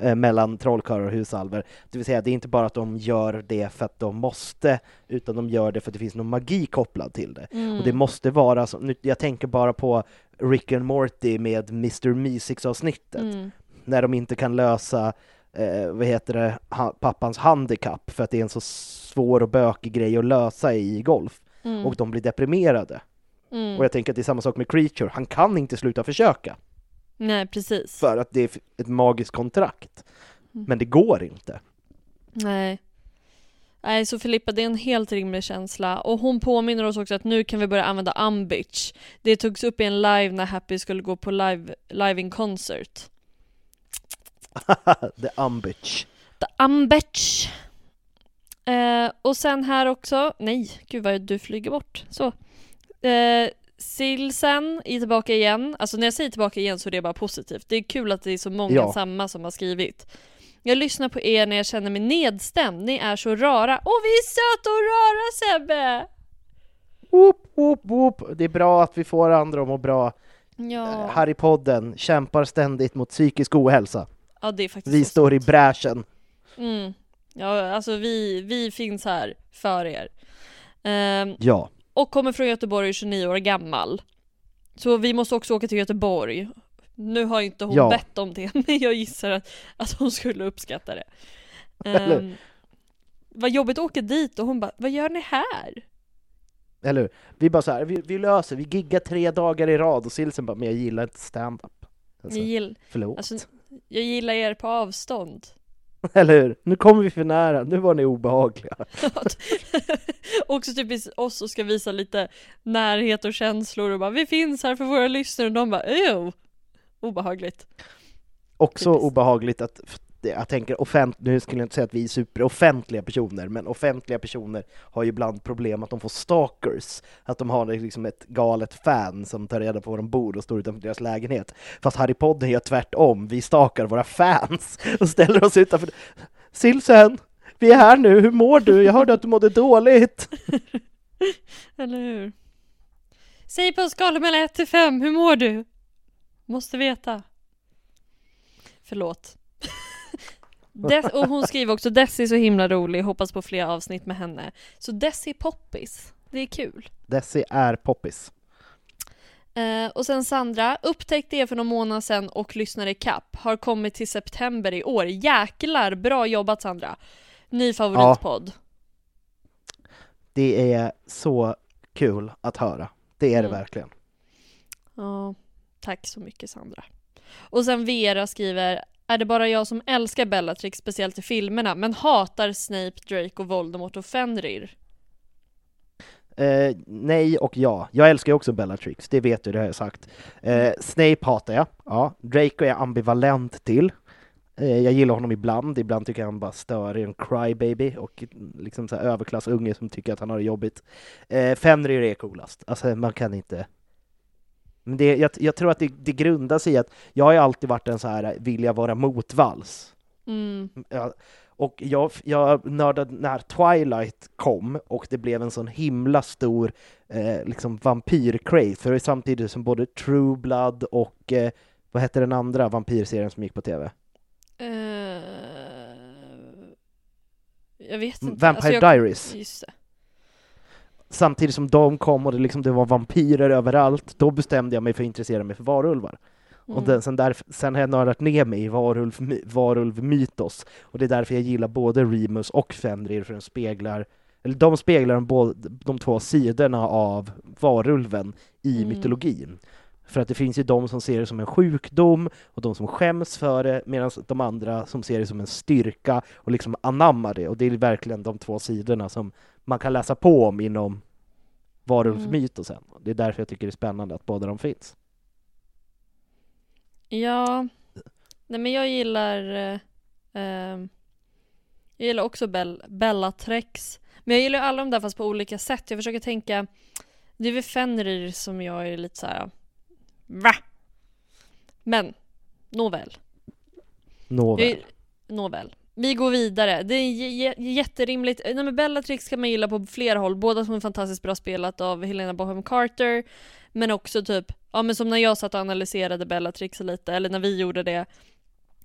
eh, mellan trollkarlar och husalver. Det vill säga, det är inte bara att de gör det för att de måste, utan de gör det för att det finns någon magi kopplad till det. Mm. Och det måste vara så, nu, jag tänker bara på Rick and Morty med Mr. Mysics-avsnittet, Mm. när de inte kan lösa eh, vad heter det, ha, pappans handikapp för att det är en så svår och bökig grej att lösa i golf Mm. och de blir deprimerade. Mm. Och jag tänker att det är samma sak med Creature, han kan inte sluta försöka Nej precis. för att det är ett magiskt kontrakt. Mm. Men det går inte. Nej. Nej, så Filippa, det är en helt rimlig känsla. Och hon påminner oss också att nu kan vi börja använda Umbitch. Det togs upp i en live när Happy skulle gå på live, live in concert. The Umbitch. The Umbitch. Eh, och sen här också, nej, gud vad du flyger bort. Så. Eh, Silsen är tillbaka igen. Alltså när jag säger tillbaka igen så är det bara positivt. Det är kul att det är så många Ja. samma som har skrivit. Jag lyssnar på er när jag känner mig nedstämd. Ni är så rara. Och vi är söta och rara Sebbe! Whoop, whoop, whoop. Det är bra att vi får andra att må bra. Ja, Harry-podden kämpar ständigt mot psykisk ohälsa. Ja det är faktiskt Vi så står i bräschen. Mm. Ja, alltså vi, vi finns här för er. Ehm, Ja. och kommer från Göteborg, är 29 år gammal. Så vi måste också åka till Göteborg. Nu har inte hon Ja. bett om det, men jag gissar att, att hon skulle uppskatta det. Um, vad jobbigt att åka dit och hon bara, vad gör ni här? Eller hur? Vi bara så här, vi, vi löser, vi giggar tre dagar i rad och Silsen bara, men jag gillar inte stand-up. Alltså, gill, förlåt. alltså, jag gillar er på avstånd. Eller hur? Nu kommer vi för nära, nu var ni obehagliga. Också typiskt oss och ska visa lite närhet och känslor och bara, vi finns här för våra lyssnare och de bara, ew! Obehagligt. Också Typiskt. obehagligt att, jag tänker offent, nu skulle jag inte säga att vi är superoffentliga personer, men offentliga personer har ju ibland problem att de får stalkers, att de har liksom ett galet fan som tar reda på var de bor och står utanför deras lägenhet. Fast Harry Podden gör tvärtom, vi stalkar våra fans och ställer oss utanför. Silsen, vi är här nu, hur mår du? Jag hörde att du mådde dåligt. Eller hur? Säg på en skala mellan 1 till 5, hur mår du? Måste veta. Förlåt. Des, och hon skriver också Desi är så himla rolig, hoppas på fler avsnitt med henne. Så Desi är poppis, det är kul. Desi är poppis. Eh, och sen Sandra, upptäckte det för någon månad sedan och lyssnade i kapp. Har kommit till september i år. Jäklar, bra jobbat Sandra. Ny favoritpodd. Det är så kul att höra. Det är det Mm. verkligen. Ja, tack så mycket Sandra. Och sen Vera skriver är det bara jag som älskar Bellatrix, speciellt i filmerna, men hatar Snape, Drake och Voldemort och Fenrir? Eh, nej och ja. Jag älskar ju också Bellatrix, det vet du, det har jag sagt. Eh, Snape hatar jag. Ja. Draco är jag ambivalent till. Eh, jag gillar honom ibland, ibland tycker jag han bara stör en crybaby och liksom så överklassunge som tycker att han har det jobbigt. Eh, Fenrir är coolast, alltså man kan inte... Men det, jag, jag tror att det, det sig i att jag har alltid varit en så här, vill jag vara motvalls? Mm. Ja, och jag, jag nördade när Twilight kom och det blev en sån himla stor eh, liksom vampyr-craze, för det är samtidigt som både True Blood och eh, vad hette den andra vampyrserien som gick på TV? Eh, jag vet inte. Vampire Alltså, jag- Diaries. Just det. Samtidigt som de kom och det, liksom, det var vampyrer överallt, då bestämde jag mig för att intressera mig för varulvar. Och Mm. den, sen, där, sen har jag nördat ner mig i varulv, varulvmytos, och det är därför jag gillar både Remus och Fenrir, för den speglar eller de speglar de, både, de två sidorna av varulven i Mm. mytologin. För att det finns ju de som ser det som en sjukdom och de som skäms för det medan de andra som ser det som en styrka och liksom anammar det. Och det är verkligen de två sidorna som man kan läsa på om inom varulvsmytosen. Det är därför jag tycker det är spännande att båda de finns. Ja, nej men jag gillar eh, ehm, Jag gillar också Bell, Bellatrix Men jag gillar alla de där fast på olika sätt Jag försöker tänka Det är väl Fenrir som jag är lite så här. Va? Men Nåväl Nåväl. Jag- Nåväl. Vi går vidare. Det är jätterimligt. Nej, men Bellatrix kan man gilla på flera håll. Båda som är fantastiskt bra spelat av Helena Bonham Carter. Men också typ, ja men som när jag satt och analyserade Bellatrix lite, eller när vi gjorde det.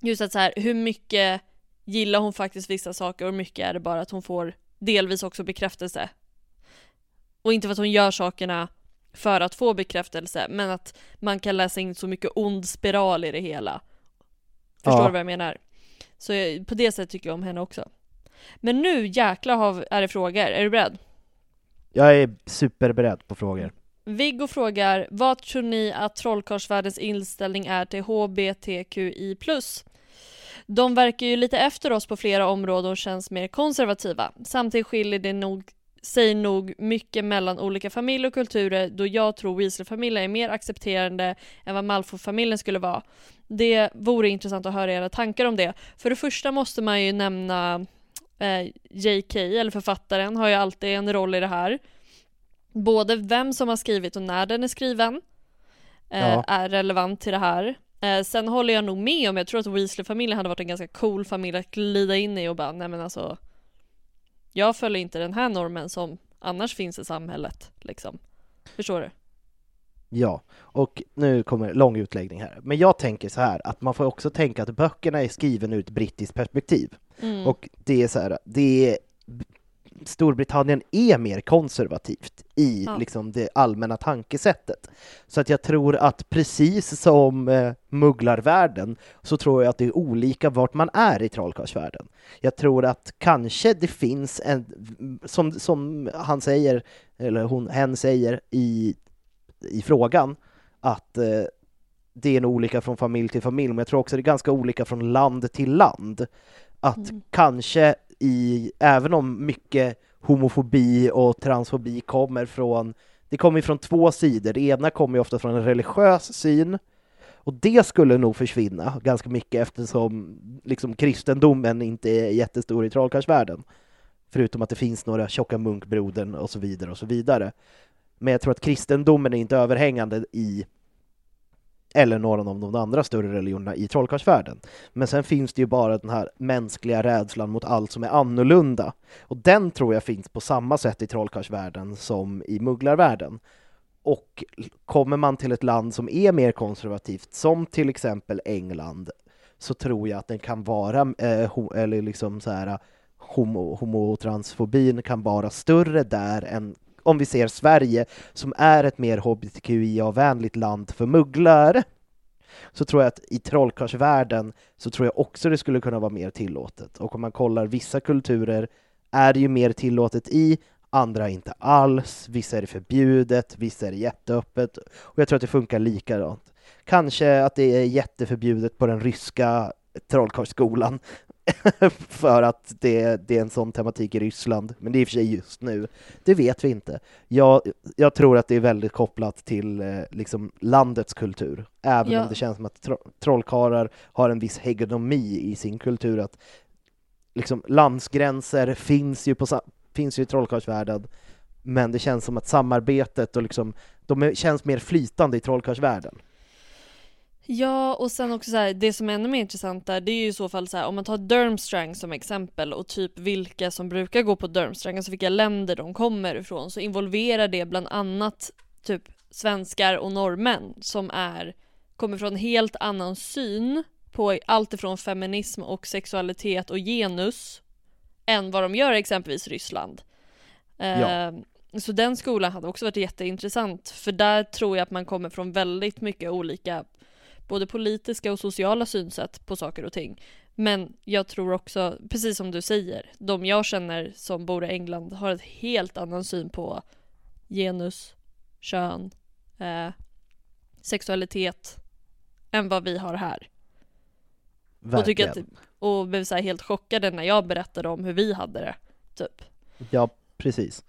Just att så här, hur mycket gillar hon faktiskt vissa saker och hur mycket är det bara att hon får delvis också bekräftelse. Och inte för att hon gör sakerna för att få bekräftelse, men att man kan läsa in så mycket ond spiral i det hela. Förstår Ja. du vad jag menar? Så jag, på det sättet tycker jag om henne också. Men nu jäklar har, är det frågor. Är du beredd? Jag är superberedd på frågor. Viggo frågar, vad tror ni att trollkarlsvärldens inställning är till HBTQI+. De verkar ju lite efter oss på flera områden och känns mer konservativa. Samtidigt skiljer det nog sig nog mycket mellan olika familjer och kulturer då jag tror Weasley-familjen är mer accepterande än vad Malfoy-familjen skulle vara. Det vore intressant att höra era tankar om det. För det första måste man ju nämna eh, JK, eller författaren, har ju alltid en roll i det här. Både vem som har skrivit och när den är skriven eh, Ja. är relevant till det här. Eh, sen håller jag nog med om, jag tror att Weasley-familjen hade varit en ganska cool familj att glida in i och bara, nej men alltså jag följer inte den här normen som annars finns i samhället, liksom. Förstår du? Ja, och nu kommer lång utläggning här. Men jag tänker så här att man får också tänka att böckerna är skrivna ur ett brittiskt perspektiv. Mm. Och det är så här, det är, Storbritannien är mer konservativt i Ja. liksom det allmänna tankesättet. Så att jag tror att precis som eh, mugglarvärlden så tror jag att det är olika vart man är i trollkarlsvärlden. Jag tror att kanske det finns en, som, som han säger, eller hon, hen säger i, i frågan, att eh, det är nog olika från familj till familj, men jag tror också det är ganska olika från land till land. Att Mm. kanske i, även om mycket homofobi och transfobi kommer från, det kommer från två sidor. Det ena kommer ju ofta från en religiös syn, och det skulle nog försvinna ganska mycket eftersom liksom kristendomen inte är jättestor i trollkarlsvärlden. Förutom att det finns några tjocka munkbrodern och så vidare och så vidare. Men jag tror att kristendomen är inte överhängande i eller någon av de andra större religionerna i trollkarlsvärlden. Men sen finns det ju bara den här mänskliga rädslan mot allt som är annorlunda. Och den tror jag finns på samma sätt i trollkarlsvärlden som i mugglarvärlden. Och kommer man till ett land som är mer konservativt, som till exempel England, så tror jag att den kan vara, eh, ho- eller liksom så här, homo, homotransfobin kan vara större där än om vi ser Sverige, som är ett mer hbtqia-vänligt land för mugglare, så tror jag att i trollkarlsvärlden så tror jag också det skulle kunna vara mer tillåtet. Och om man kollar vissa kulturer är det ju mer tillåtet i, andra inte alls, vissa är det förbjudet, vissa är det jätteöppet. Och jag tror att det funkar likadant. Kanske att det är jätteförbjudet på den ryska trollkarlsskolan, för att det, det är en sån tematik i Ryssland, men det är i och för sig just nu. Det vet vi inte. Jag, jag tror att det är väldigt kopplat till eh, liksom landets kultur, även Ja. om det känns som att tro, trollkarlar har en viss hegemomi i sin kultur, att liksom landsgränser finns ju, på, finns ju i trollkarlsvärlden, men det känns som att samarbetet och liksom, de är, känns mer flytande i trollkarlsvärlden. Ja, och sen också så här, det som är ännu mer intressant där, det är ju i så fall så här, om man tar Durmstrang som exempel och typ vilka som brukar gå på Durmstrang, alltså vilka länder de kommer ifrån, så involverar det bland annat typ svenskar och norrmän som är, kommer från helt annan syn på allt ifrån feminism och sexualitet och genus än vad de gör exempelvis Ryssland. Ja. Eh, Så den skolan hade också varit jätteintressant, för där tror jag att man kommer från väldigt mycket olika både politiska och sociala synsätt på saker och ting. Men jag tror också, precis som du säger, de jag känner som bor i England har ett helt annan syn på genus, kön, eh, sexualitet än vad vi har här. Och, tycker Verkligen. att, och blev så helt chockade när jag berättade om hur vi hade det. Typ. Ja, precis.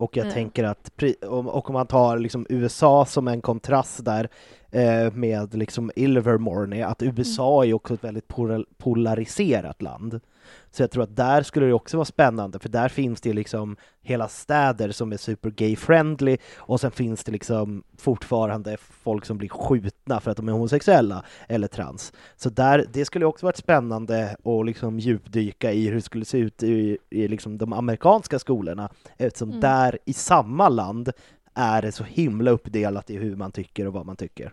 Och jag Ja. tänker att, och om man tar liksom USA som en kontrast där eh, med liksom Ilvermorny, att USA är ju också ett väldigt polar- polariserat land. Så jag tror att där skulle det också vara spännande, för där finns det liksom hela städer som är super gay-friendly och sen finns det liksom fortfarande folk som blir skjutna för att de är homosexuella eller trans. Så där, det skulle också varit spännande att liksom djupdyka i hur det skulle se ut i, i liksom de amerikanska skolorna eftersom Mm. där i samma land är det så himla uppdelat i hur man tycker och vad man tycker.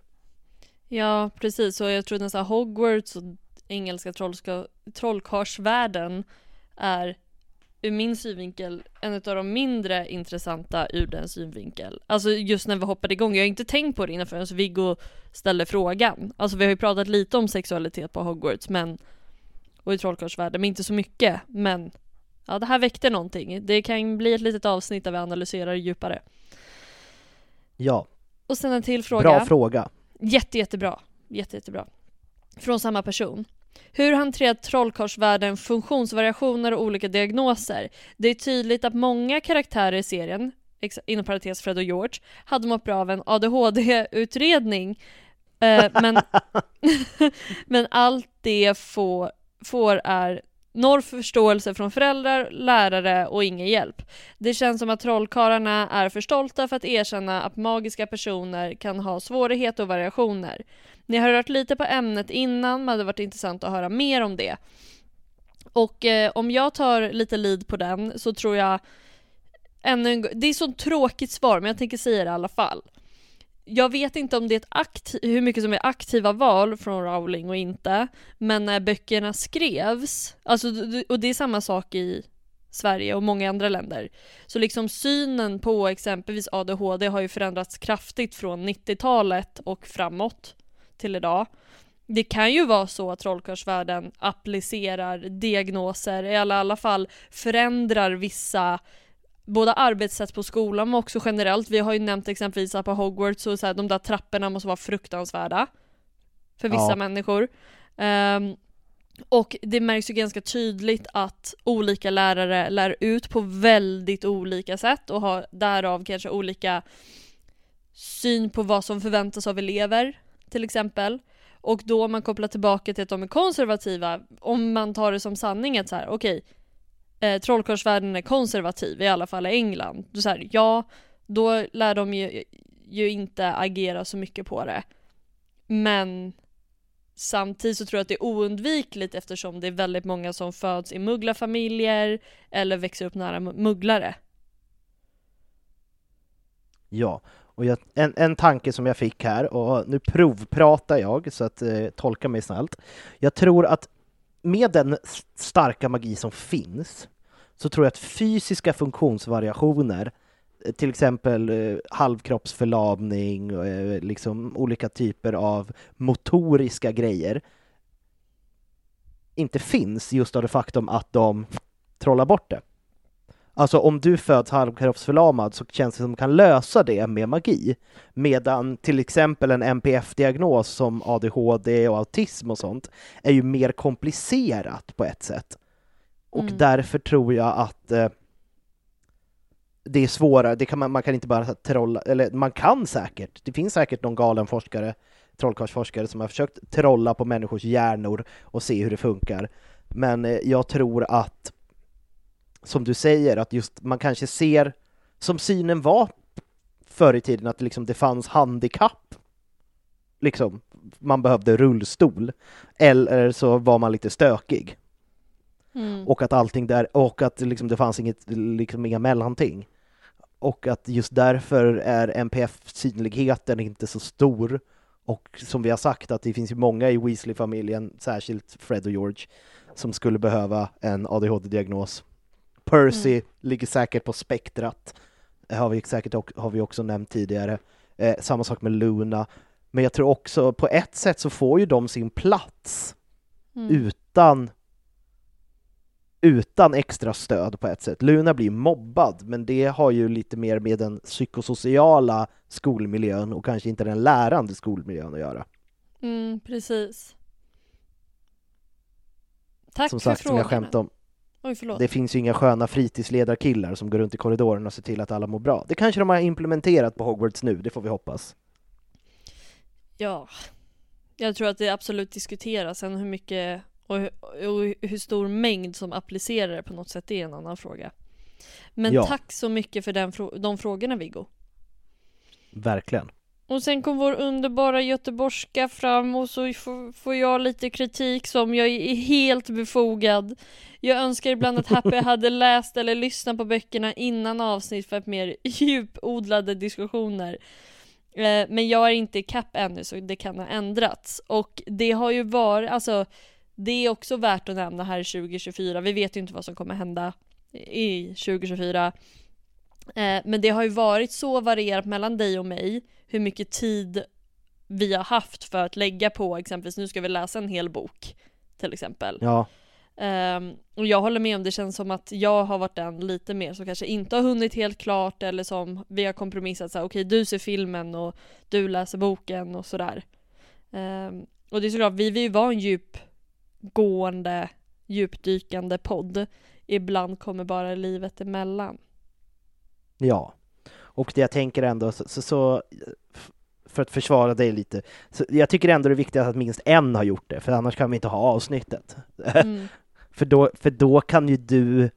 Ja, precis. Och jag tror nästan Hogwarts och engelska trollkarlsvärlden är ur min synvinkel en av de mindre intressanta ur den synvinkel. Alltså just när vi hoppade igång, jag har inte tänkt på det innan förrän Viggo ställde frågan. Alltså vi har ju pratat lite om sexualitet på Hogwarts men och i trollkarlsvärlden, men inte så mycket. Men ja, det här väckte någonting. Det kan bli ett litet avsnitt där vi analyserar djupare. Ja, Och sen en till fråga. bra fråga. Jätte, jättebra. Jätte, jättebra. Från samma person. Hur hanterar trollkarlsvärlden funktionsvariationer och olika diagnoser? Det är tydligt att många karaktärer i serien, inom parentes Fred och George, hade mått bra av en ADHD-utredning. Eh, men, men allt det får, får är noll förståelse från föräldrar, lärare och ingen hjälp. Det känns som att trollkarlarna är för stolta för att erkänna att magiska personer kan ha svårigheter och variationer. Ni har rört lite på ämnet innan, men det hade varit intressant att höra mer om det. Och eh, om jag tar lite lead på den så tror jag ännu en gång, det är så tråkigt svar men jag tänker säga det i alla fall. Jag vet inte om det är ett hur mycket som är aktiva val från Rowling och inte, men när böckerna skrevs, alltså, och det är samma sak i Sverige och många andra länder, så liksom synen på exempelvis ADHD har ju förändrats kraftigt från 90-talet och framåt till idag. Det kan ju vara så att trollkarlsvärlden applicerar diagnoser, i alla, fall förändrar vissa både arbetssätt på skolan men också generellt. Vi har ju nämnt exempelvis att på Hogwarts så, så här, de där trapporna måste vara fruktansvärda för vissa Ja. människor. Ehm, och det märks ju ganska tydligt att olika lärare lär ut på väldigt olika sätt och har därav kanske olika syn på vad som förväntas av elever till exempel. Och då om man kopplar tillbaka till att de är konservativa, om man tar det som sanning att så här, okej, eh, trollkarlsvärlden är konservativ, i alla fall i England. Då så här, ja, då lär de ju, ju inte agera så mycket på det. Men samtidigt så tror jag att det är oundvikligt eftersom det är väldigt många som föds i mugglarfamiljer eller växer upp nära mugglare. Ja, och jag, en, en tanke som jag fick här, och nu provpratar jag, så att eh, tolka mig snällt. Jag tror att med den starka magi som finns, så tror jag att fysiska funktionsvariationer, eh, till exempel eh, halvkroppsförlamning, eh, liksom olika typer av motoriska grejer, inte finns just av det faktum att de trollar bort det. Alltså om du föds halvkroppsförlamad så känns det som att man kan lösa det med magi. Medan till exempel en NPF-diagnos som ADHD och autism och sånt är ju mer komplicerat på ett sätt. Och Mm. därför tror jag att eh, det är svårare, det kan man, man kan inte bara trolla, eller man kan säkert, det finns säkert någon galen forskare, trollkarlsforskare som har försökt trolla på människors hjärnor och se hur det funkar. Men eh, jag tror att, som du säger, att just man kanske ser, som synen var förr i tiden, att liksom det fanns handikapp. Liksom, man behövde rullstol. Eller så var man lite stökig. Mm. Och att allting där, och att liksom det fanns inget, liksom inga mellanting. Och att just därför är NPF-synligheten inte så stor. Och som vi har sagt, att det finns ju många i Weasley-familjen, särskilt Fred och George, som skulle behöva en ADHD-diagnos. Percy Mm. ligger säkert på spektrat, Det har vi säkert har vi också nämnt tidigare. Eh, samma sak med Luna. Men jag tror också, på ett sätt så får ju de sin plats Mm. utan utan extra stöd på ett sätt. Luna blir mobbad, men det har ju lite mer med den psykosociala skolmiljön och kanske inte den lärande skolmiljön att göra. Mm, precis. Tack som för sagt, som jag frågan. skämtade om, Oj, det finns ju inga sköna fritidsledarkillar som går runt i korridoren och ser till att alla mår bra. Det kanske de har implementerat på Hogwarts nu, det får vi hoppas. Ja. Jag tror att det absolut diskuteras. Sen hur mycket och, hu- och hur stor mängd som applicerar det på något sätt, det är en annan fråga. Men Ja. tack så mycket för den de frågorna Viggo. Verkligen. Och sen kom vår underbara göteborgska fram och så får, jag lite kritik som jag är helt befogad. Jag önskar ibland att Happy hade läst eller lyssnat på böckerna innan avsnitt för att mer djupodlade diskussioner. Eh, Men jag är inte i kapp ännu så det kan ha ändrats. Och det har ju varit, alltså det är också värt att nämna här 2024. Vi vet ju inte vad som kommer hända i 2024. Eh, Men det har ju varit så varierat mellan dig och mig hur mycket tid vi har haft för att lägga på exempelvis, nu ska vi läsa en hel bok till exempel. Ja, Ehm, och jag håller med om det känns som att jag har varit den lite mer som kanske inte har hunnit helt klart eller som vi har kompromissat så här, okej du ser filmen och du läser boken och sådär. Ehm, och det är såklart, vi vill ju vara en djupgående, djupdykande podd. Ibland kommer bara livet emellan. Ja. Och det jag tänker ändå, så, så, så för att försvara dig lite, så jag tycker ändå det är viktigt att minst en har gjort det, för annars kan vi inte ha avsnittet. Mm. För då, för då kan ju du,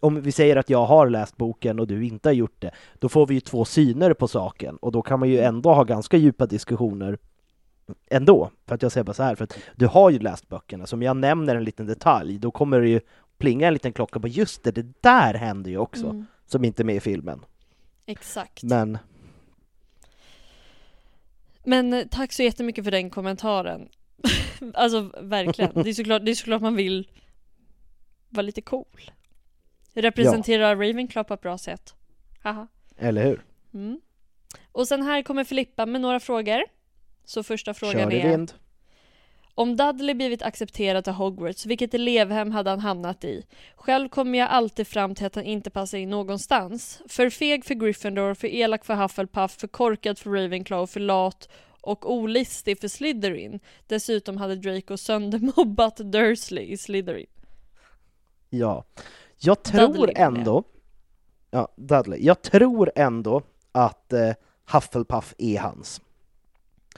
om vi säger att jag har läst boken och du inte har gjort det, då får vi ju två syner på saken och då kan man ju ändå ha ganska djupa diskussioner ändå. För att jag säger bara så här, för att du har ju läst böckerna, så om jag nämner en liten detalj, då kommer det ju plinga en liten klocka på just det, det där händer ju också, Mm. Som inte är med i filmen. Exakt. Men Men eh, tack så jättemycket för den kommentaren. alltså verkligen. Det är, såklart, det är såklart man vill vara lite cool. Representera Ravenclaw på ett bra sätt. Haha. eller hur? Mm. Och sen här kommer Filippa med några frågor. Så första frågan Kör i är vind. Om Dudley blivit accepterad till Hogwarts, vilket elevhem hade han hamnat i? Själv kommer jag alltid fram till att han inte passar in någonstans. För feg för Gryffindor, för elak för Hufflepuff, för korkad för Ravenclaw, för lat och olistig för Slytherin. Dessutom hade Draco söndermobbat Dursley i Slytherin. Ja. Jag tror Dudley ändå, ja, Dudley, jag tror ändå att eh, Hufflepuff är hans.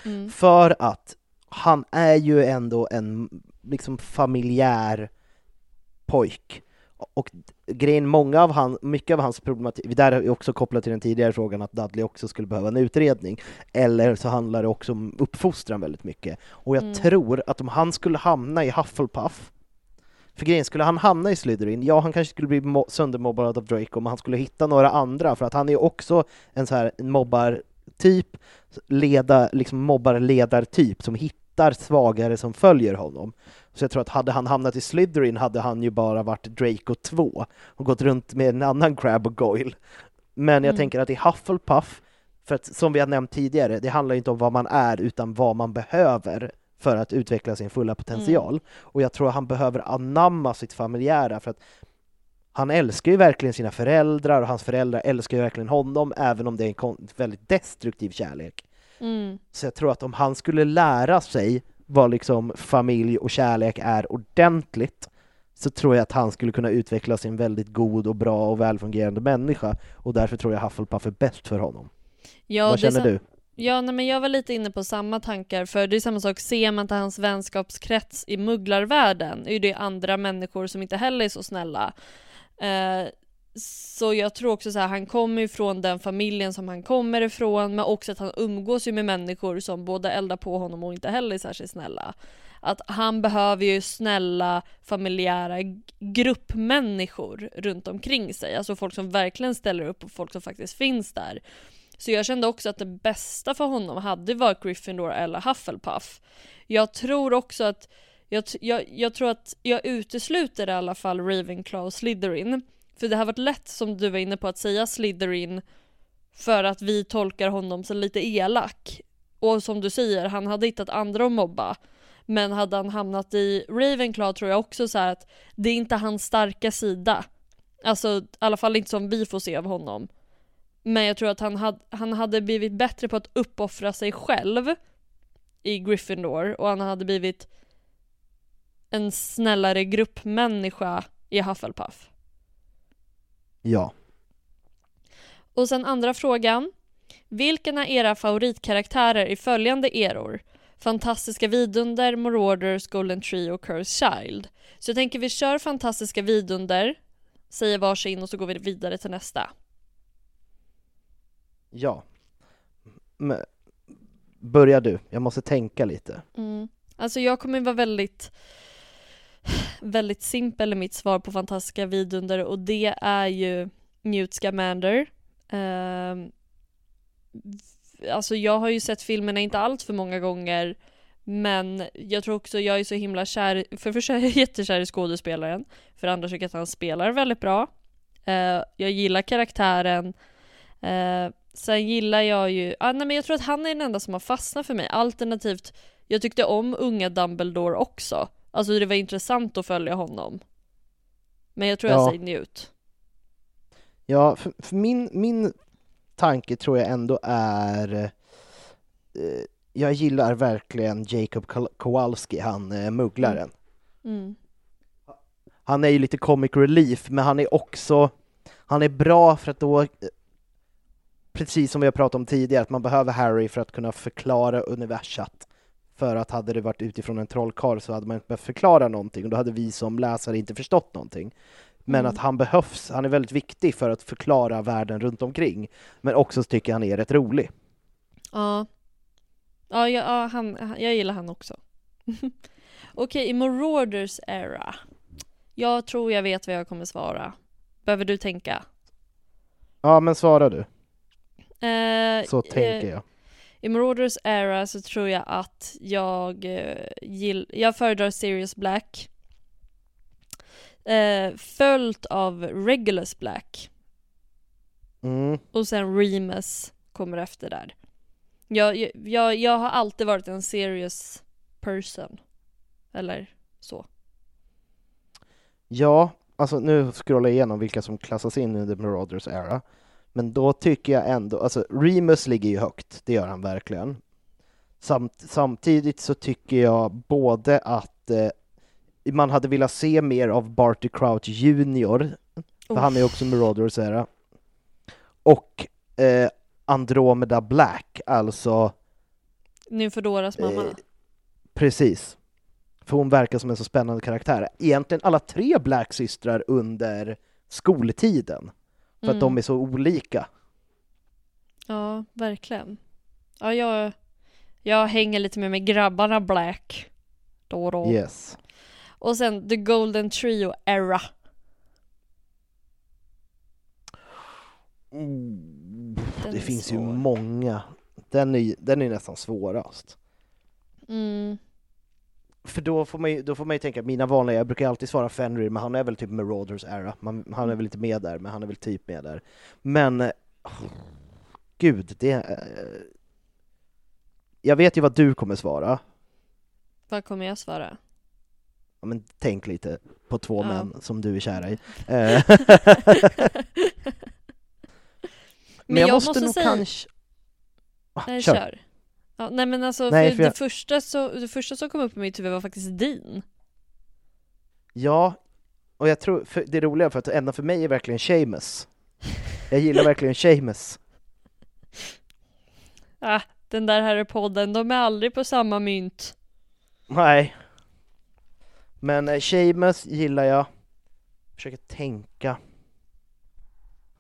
Mm. För att han är ju ändå en liksom familjär pojk. Och grejen, många av han, mycket av hans problematik, där är också kopplat till den tidigare frågan att Dudley också skulle behöva en utredning. Eller så handlar det också om uppfostran väldigt mycket. Och jag Mm. tror att om han skulle hamna i Hufflepuff, för grejen, skulle han hamna i Slytherin, ja han kanske skulle bli mo- söndermobbad av Draco, men han skulle hitta några andra, för att han är också en så här mobbartyp, leda, liksom mobbarledartyp som hittar svagare som följer honom. Så jag tror att hade han hamnat i Slytherin hade han ju bara varit Draco 2 och gått runt med en annan Crab och Goyle. Men jag Mm. tänker att i Hufflepuff, för att som vi har nämnt tidigare, det handlar inte om vad man är utan vad man behöver för att utveckla sin fulla potential. Och jag tror att han behöver anamma sitt familjära för att han älskar ju verkligen sina föräldrar och hans föräldrar älskar ju verkligen honom även om det är en väldigt destruktiv kärlek. Mm. Så jag tror att om han skulle lära sig vad liksom familj och kärlek är ordentligt så tror jag att han skulle kunna utvecklas till en väldigt god och bra och välfungerande människa och därför tror jag Hufflepuff är bäst för honom. Ja, vad känner du? Ja, nej, men jag var lite inne på samma tankar, för det är samma sak, ser man till hans vänskapskrets i mugglarvärlden, är ju det andra människor som inte heller är så snälla. Eh, så jag tror också så här, han kommer ifrån den familjen som han kommer ifrån, men också att han umgås ju med människor som både eldar på honom och inte heller är särskilt snälla. Att han behöver ju snälla, familjära gruppmänniskor runt omkring sig, alltså folk som verkligen ställer upp och folk som faktiskt finns där. Så jag kände också att det bästa för honom hade varit Gryffindor eller Hufflepuff. Jag tror också att jag, jag, jag tror att jag utesluter i alla fall Ravenclaw och Slytherin. För det har varit lätt, som du var inne på, att säga Slytherin för att vi tolkar honom som lite elak. Och som du säger, han hade hittat andra att mobba. Men hade han hamnat i Ravenclaw tror jag också så här att det är inte hans starka sida. Alltså i alla fall inte som vi får se av honom. Men jag tror att han, had, han hade blivit bättre på att uppoffra sig själv i Gryffindor och han hade blivit en snällare gruppmänniska i Hufflepuff. Ja. Och sen andra frågan. Vilken är era favoritkaraktärer i följande eror? Fantastiska vidunder, Marauders, Golden Tree och Cursed Child. Så jag tänker vi kör Fantastiska vidunder, säger varsin och så går vi vidare till nästa. Ja. Men, börja du, jag måste tänka lite. Mm. Alltså jag kommer vara väldigt väldigt simpel i mitt svar på fantastiska vidunder och det är ju Newt Scamander. Uh, alltså jag har ju sett filmerna inte allt för många gånger men jag tror också jag är så himla kär, för det första är jag jättekär i skådespelaren, för det andra tycker jag att han spelar väldigt bra. Uh, jag gillar karaktären. Uh, sen gillar jag ju, ah, nej men jag tror att han är den enda som har fastnat för mig. Alternativt, jag tyckte om unga Dumbledore också. Alltså det var intressant att följa honom. Men jag tror jag Ja. säger Newt. Ja, för, för min, min tanke tror jag ändå är eh, jag gillar verkligen Jacob Kowalski, han eh, mugglaren. Mm. Han är ju lite comic relief, men han är också, han är bra för att då, eh, precis som vi har pratat om tidigare, att man behöver Harry för att kunna förklara universat. För att hade det varit utifrån en trollkarl så hade man inte behövt förklara någonting och då hade vi som läsare inte förstått någonting. Men Mm. att han behövs, han är väldigt viktig för att förklara världen runt omkring. Men också så tycker jag han är rätt rolig. Ja. Ja, ja, ja han, jag gillar han också. Okej, i Marauders era. Jag tror jag vet vad jag kommer svara. Behöver du tänka? Ja, men svara du, Eh, så eh, tänker jag. I Marauders era så tror jag att jag eh, gill, jag föredrar Sirius Black. Eh, följt av Regulus Black. Mm. Och sen Remus kommer efter där. Jag, jag- jag, har alltid varit en serious person. Eller så. Ja, alltså nu scrollar jag igenom vilka som klassas in i The Marauders Era. Men då tycker jag ändå, alltså Remus ligger ju högt, det gör han verkligen. Samt, samtidigt så tycker jag både att eh, man hade velat se mer av Barty Crouch Junior, för han är ju också Marauders Era. Och eh, Andromeda Black, alltså Nymfodoras mamma. Eh, Precis. För hon verkar som en så spännande karaktär. Egentligen alla tre Black-systrar under skoltiden. För att Mm. de är så olika. Ja, verkligen. Ja, jag, jag hänger lite med med grabbarna Black. Då och då. Yes. Och sen The Golden Trio Era. Den det finns ju svår. många. Den är, den är nästan svårast. Mm. För då får, man ju, då får man ju tänka, mina vanliga, jag brukar alltid svara Fenrir, men han är väl typ Marauders Era. Man, han är väl inte med där, men han är väl typ med där. Men, eh, gud, det... eh, jag vet ju vad du kommer svara. Vad kommer jag svara? ja, men tänk lite på två Ja. män som du är kära i. Eh, men, jag, måste, nog säga- kanske... Ah, Nej, kör. kör. Ja, nej men alltså, Nej, för för jag- det, första så, det första som kom upp i mitt huvud var faktiskt din. Ja, och jag tror, för det roliga för att ända för mig är verkligen Seamus. Jag gillar verkligen Seamus. Ah, den där här podden, de är aldrig på samma mynt. Nej. Men eh, Seamus gillar jag. Försöker tänka.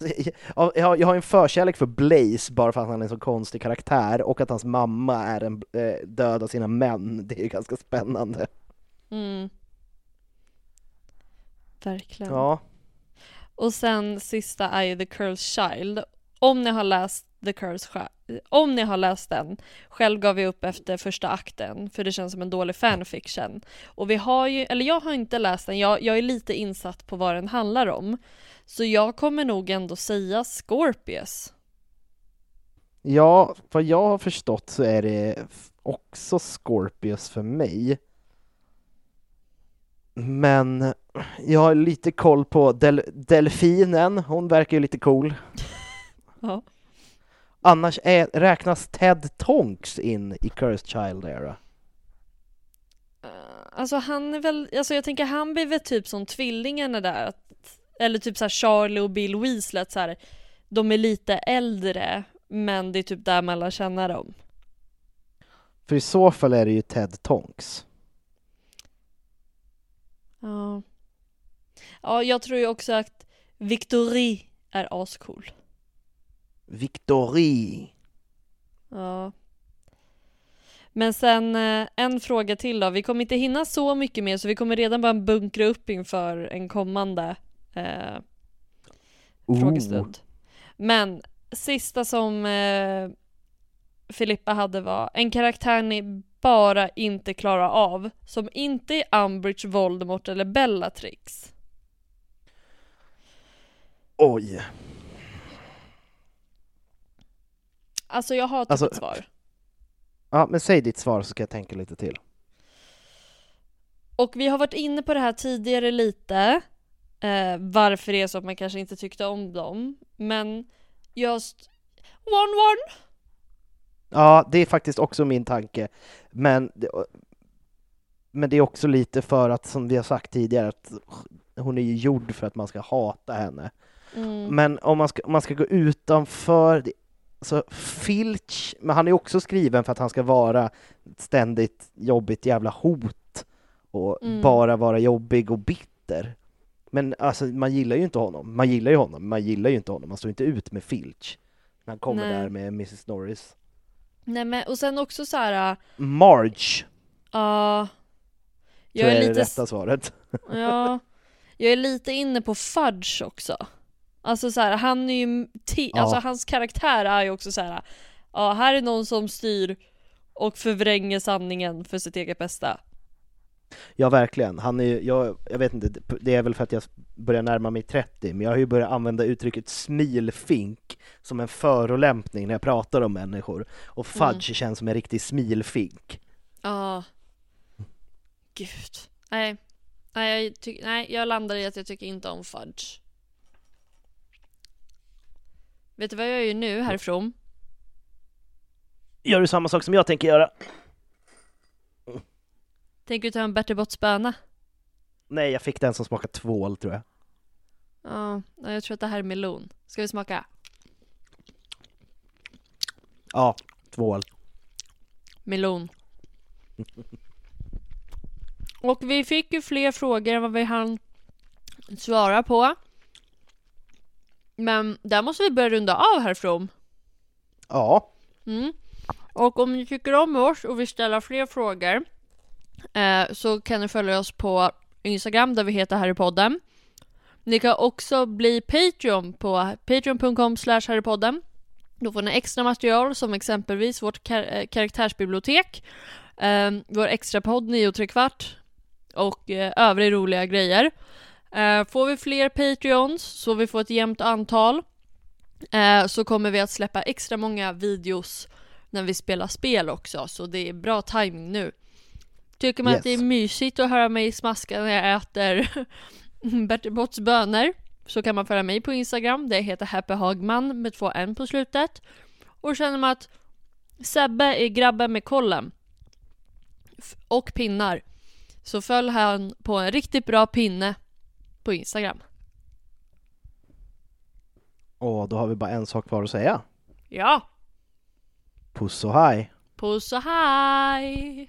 Ja, Jag har, en förkärlek för Blaze bara för att han är en så konstig karaktär och att hans mamma är en eh, död av sina män. Det är ganska spännande. Mm. Verkligen. Ja. Och sen sista är ju The Cursed Child. Om ni har läst The Child, om ni har läst den, själv gav vi upp efter första akten för det känns som en dålig fanfiction. Och vi har ju, eller jag har inte läst den, jag, jag är lite insatt på vad den handlar om. Så jag kommer nog ändå säga Scorpius. Ja, vad jag har förstått så är det också Scorpius för mig. Men jag har lite koll på del Delfinen, hon verkar ju lite cool. Ja. Annars är, räknas Ted Tonks in i Cursed Child Era? Eh, Alltså han är väl, alltså jag tänker han blir väl typ som tvillingarna där, att, eller typ så här Charlie och Bill Weasley, att så här, de är lite äldre, men det är typ där man lär känna dem. För i så fall är det ju Ted Tonks. Ja. Ja, jag tror ju också att Victorie är ascool. Victorie. Ja. Men sen eh, en fråga till då. Vi kommer inte hinna så mycket mer så vi kommer redan bara bunkra upp inför en kommande eh, frågestund. Men sista som eh, Filippa hade var en karaktär ni bara inte klarar av som inte är Umbridge, Voldemort eller Bellatrix. Oj. Alltså jag har typ Alltså- ett svar. Ja, men säg ditt svar så ska jag tänka lite till. Och vi har varit inne på det här tidigare lite. Eh, varför det är så att man kanske inte tyckte om dem. Men just One One! Ja, det är faktiskt också min tanke. Men det, men det är också lite för att, som vi har sagt tidigare, att hon är ju gjord för att man ska hata henne. Mm. Men om man ska, om man ska gå utanför, det, så Filch, men han är också skriven för att han ska vara ständigt jobbigt jävla hot och Mm. bara vara jobbig och bitter. Men alltså, man gillar ju inte honom. Man gillar ju honom, man gillar ju inte honom. Man står inte ut med Filch när han kommer Nej. där med Mrs Norris. Nej men och sen också så här. Marge, ja tror jag är är det lite, rätta svaret. ja, jag är lite inne på Fudge också. Alltså så här, han är ju, Ja. alltså hans karaktär är ju också så här. ja här är någon som styr och förvränger sanningen för sitt eget bästa. Ja, verkligen. Han är jag, jag vet inte, det är väl för att jag börjar närma mig 30, men jag har ju börjat använda uttrycket smilfink som en förolämpning när jag pratar om människor. Och fudge känns som en riktig smilfink. Ja. Gud. Nej. Nej jag, nej, jag landar i att jag tycker inte om fudge. Vet du vad jag gör nu härifrån? Gör du samma sak som jag tänker göra? Tänker du ta en Bertil böna? Nej, jag fick den som smakar tvål tror jag. Ja, jag tror att det här är melon. Ska vi smaka? Ja, tvål. Melon. Och vi fick ju fler frågor än vad vi hann svara på. Men där måste vi börja runda av härifrån. Ja, Mm. Och om ni tycker om oss och vill ställa fler frågor eh, så kan ni följa oss på Instagram där vi heter Harrypodden. Ni kan också bli Patreon på patreon.com harrypodden. Då får ni extra material som exempelvis vårt kar- eh, karaktärsbibliotek, eh, vår extra podd 9 och kvart och eh, övriga roliga grejer. Eh, får vi fler Patreons så vi får ett jämnt antal eh, så kommer vi att släppa extra många videos när vi spelar spel också, så det är bra timing nu. Tycker man Yes. att det är mysigt att höra mig smaska när jag äter Bertil Botts bönor så kan man följa mig på Instagram. Det heter Happy Hagman med två n på slutet. Och känner man att Sebbe är grabben med kollen och pinnar så följ han på en riktigt bra pinne på Instagram. Och då har vi bara en sak kvar att säga. Ja, Puss och hej! puss och hej!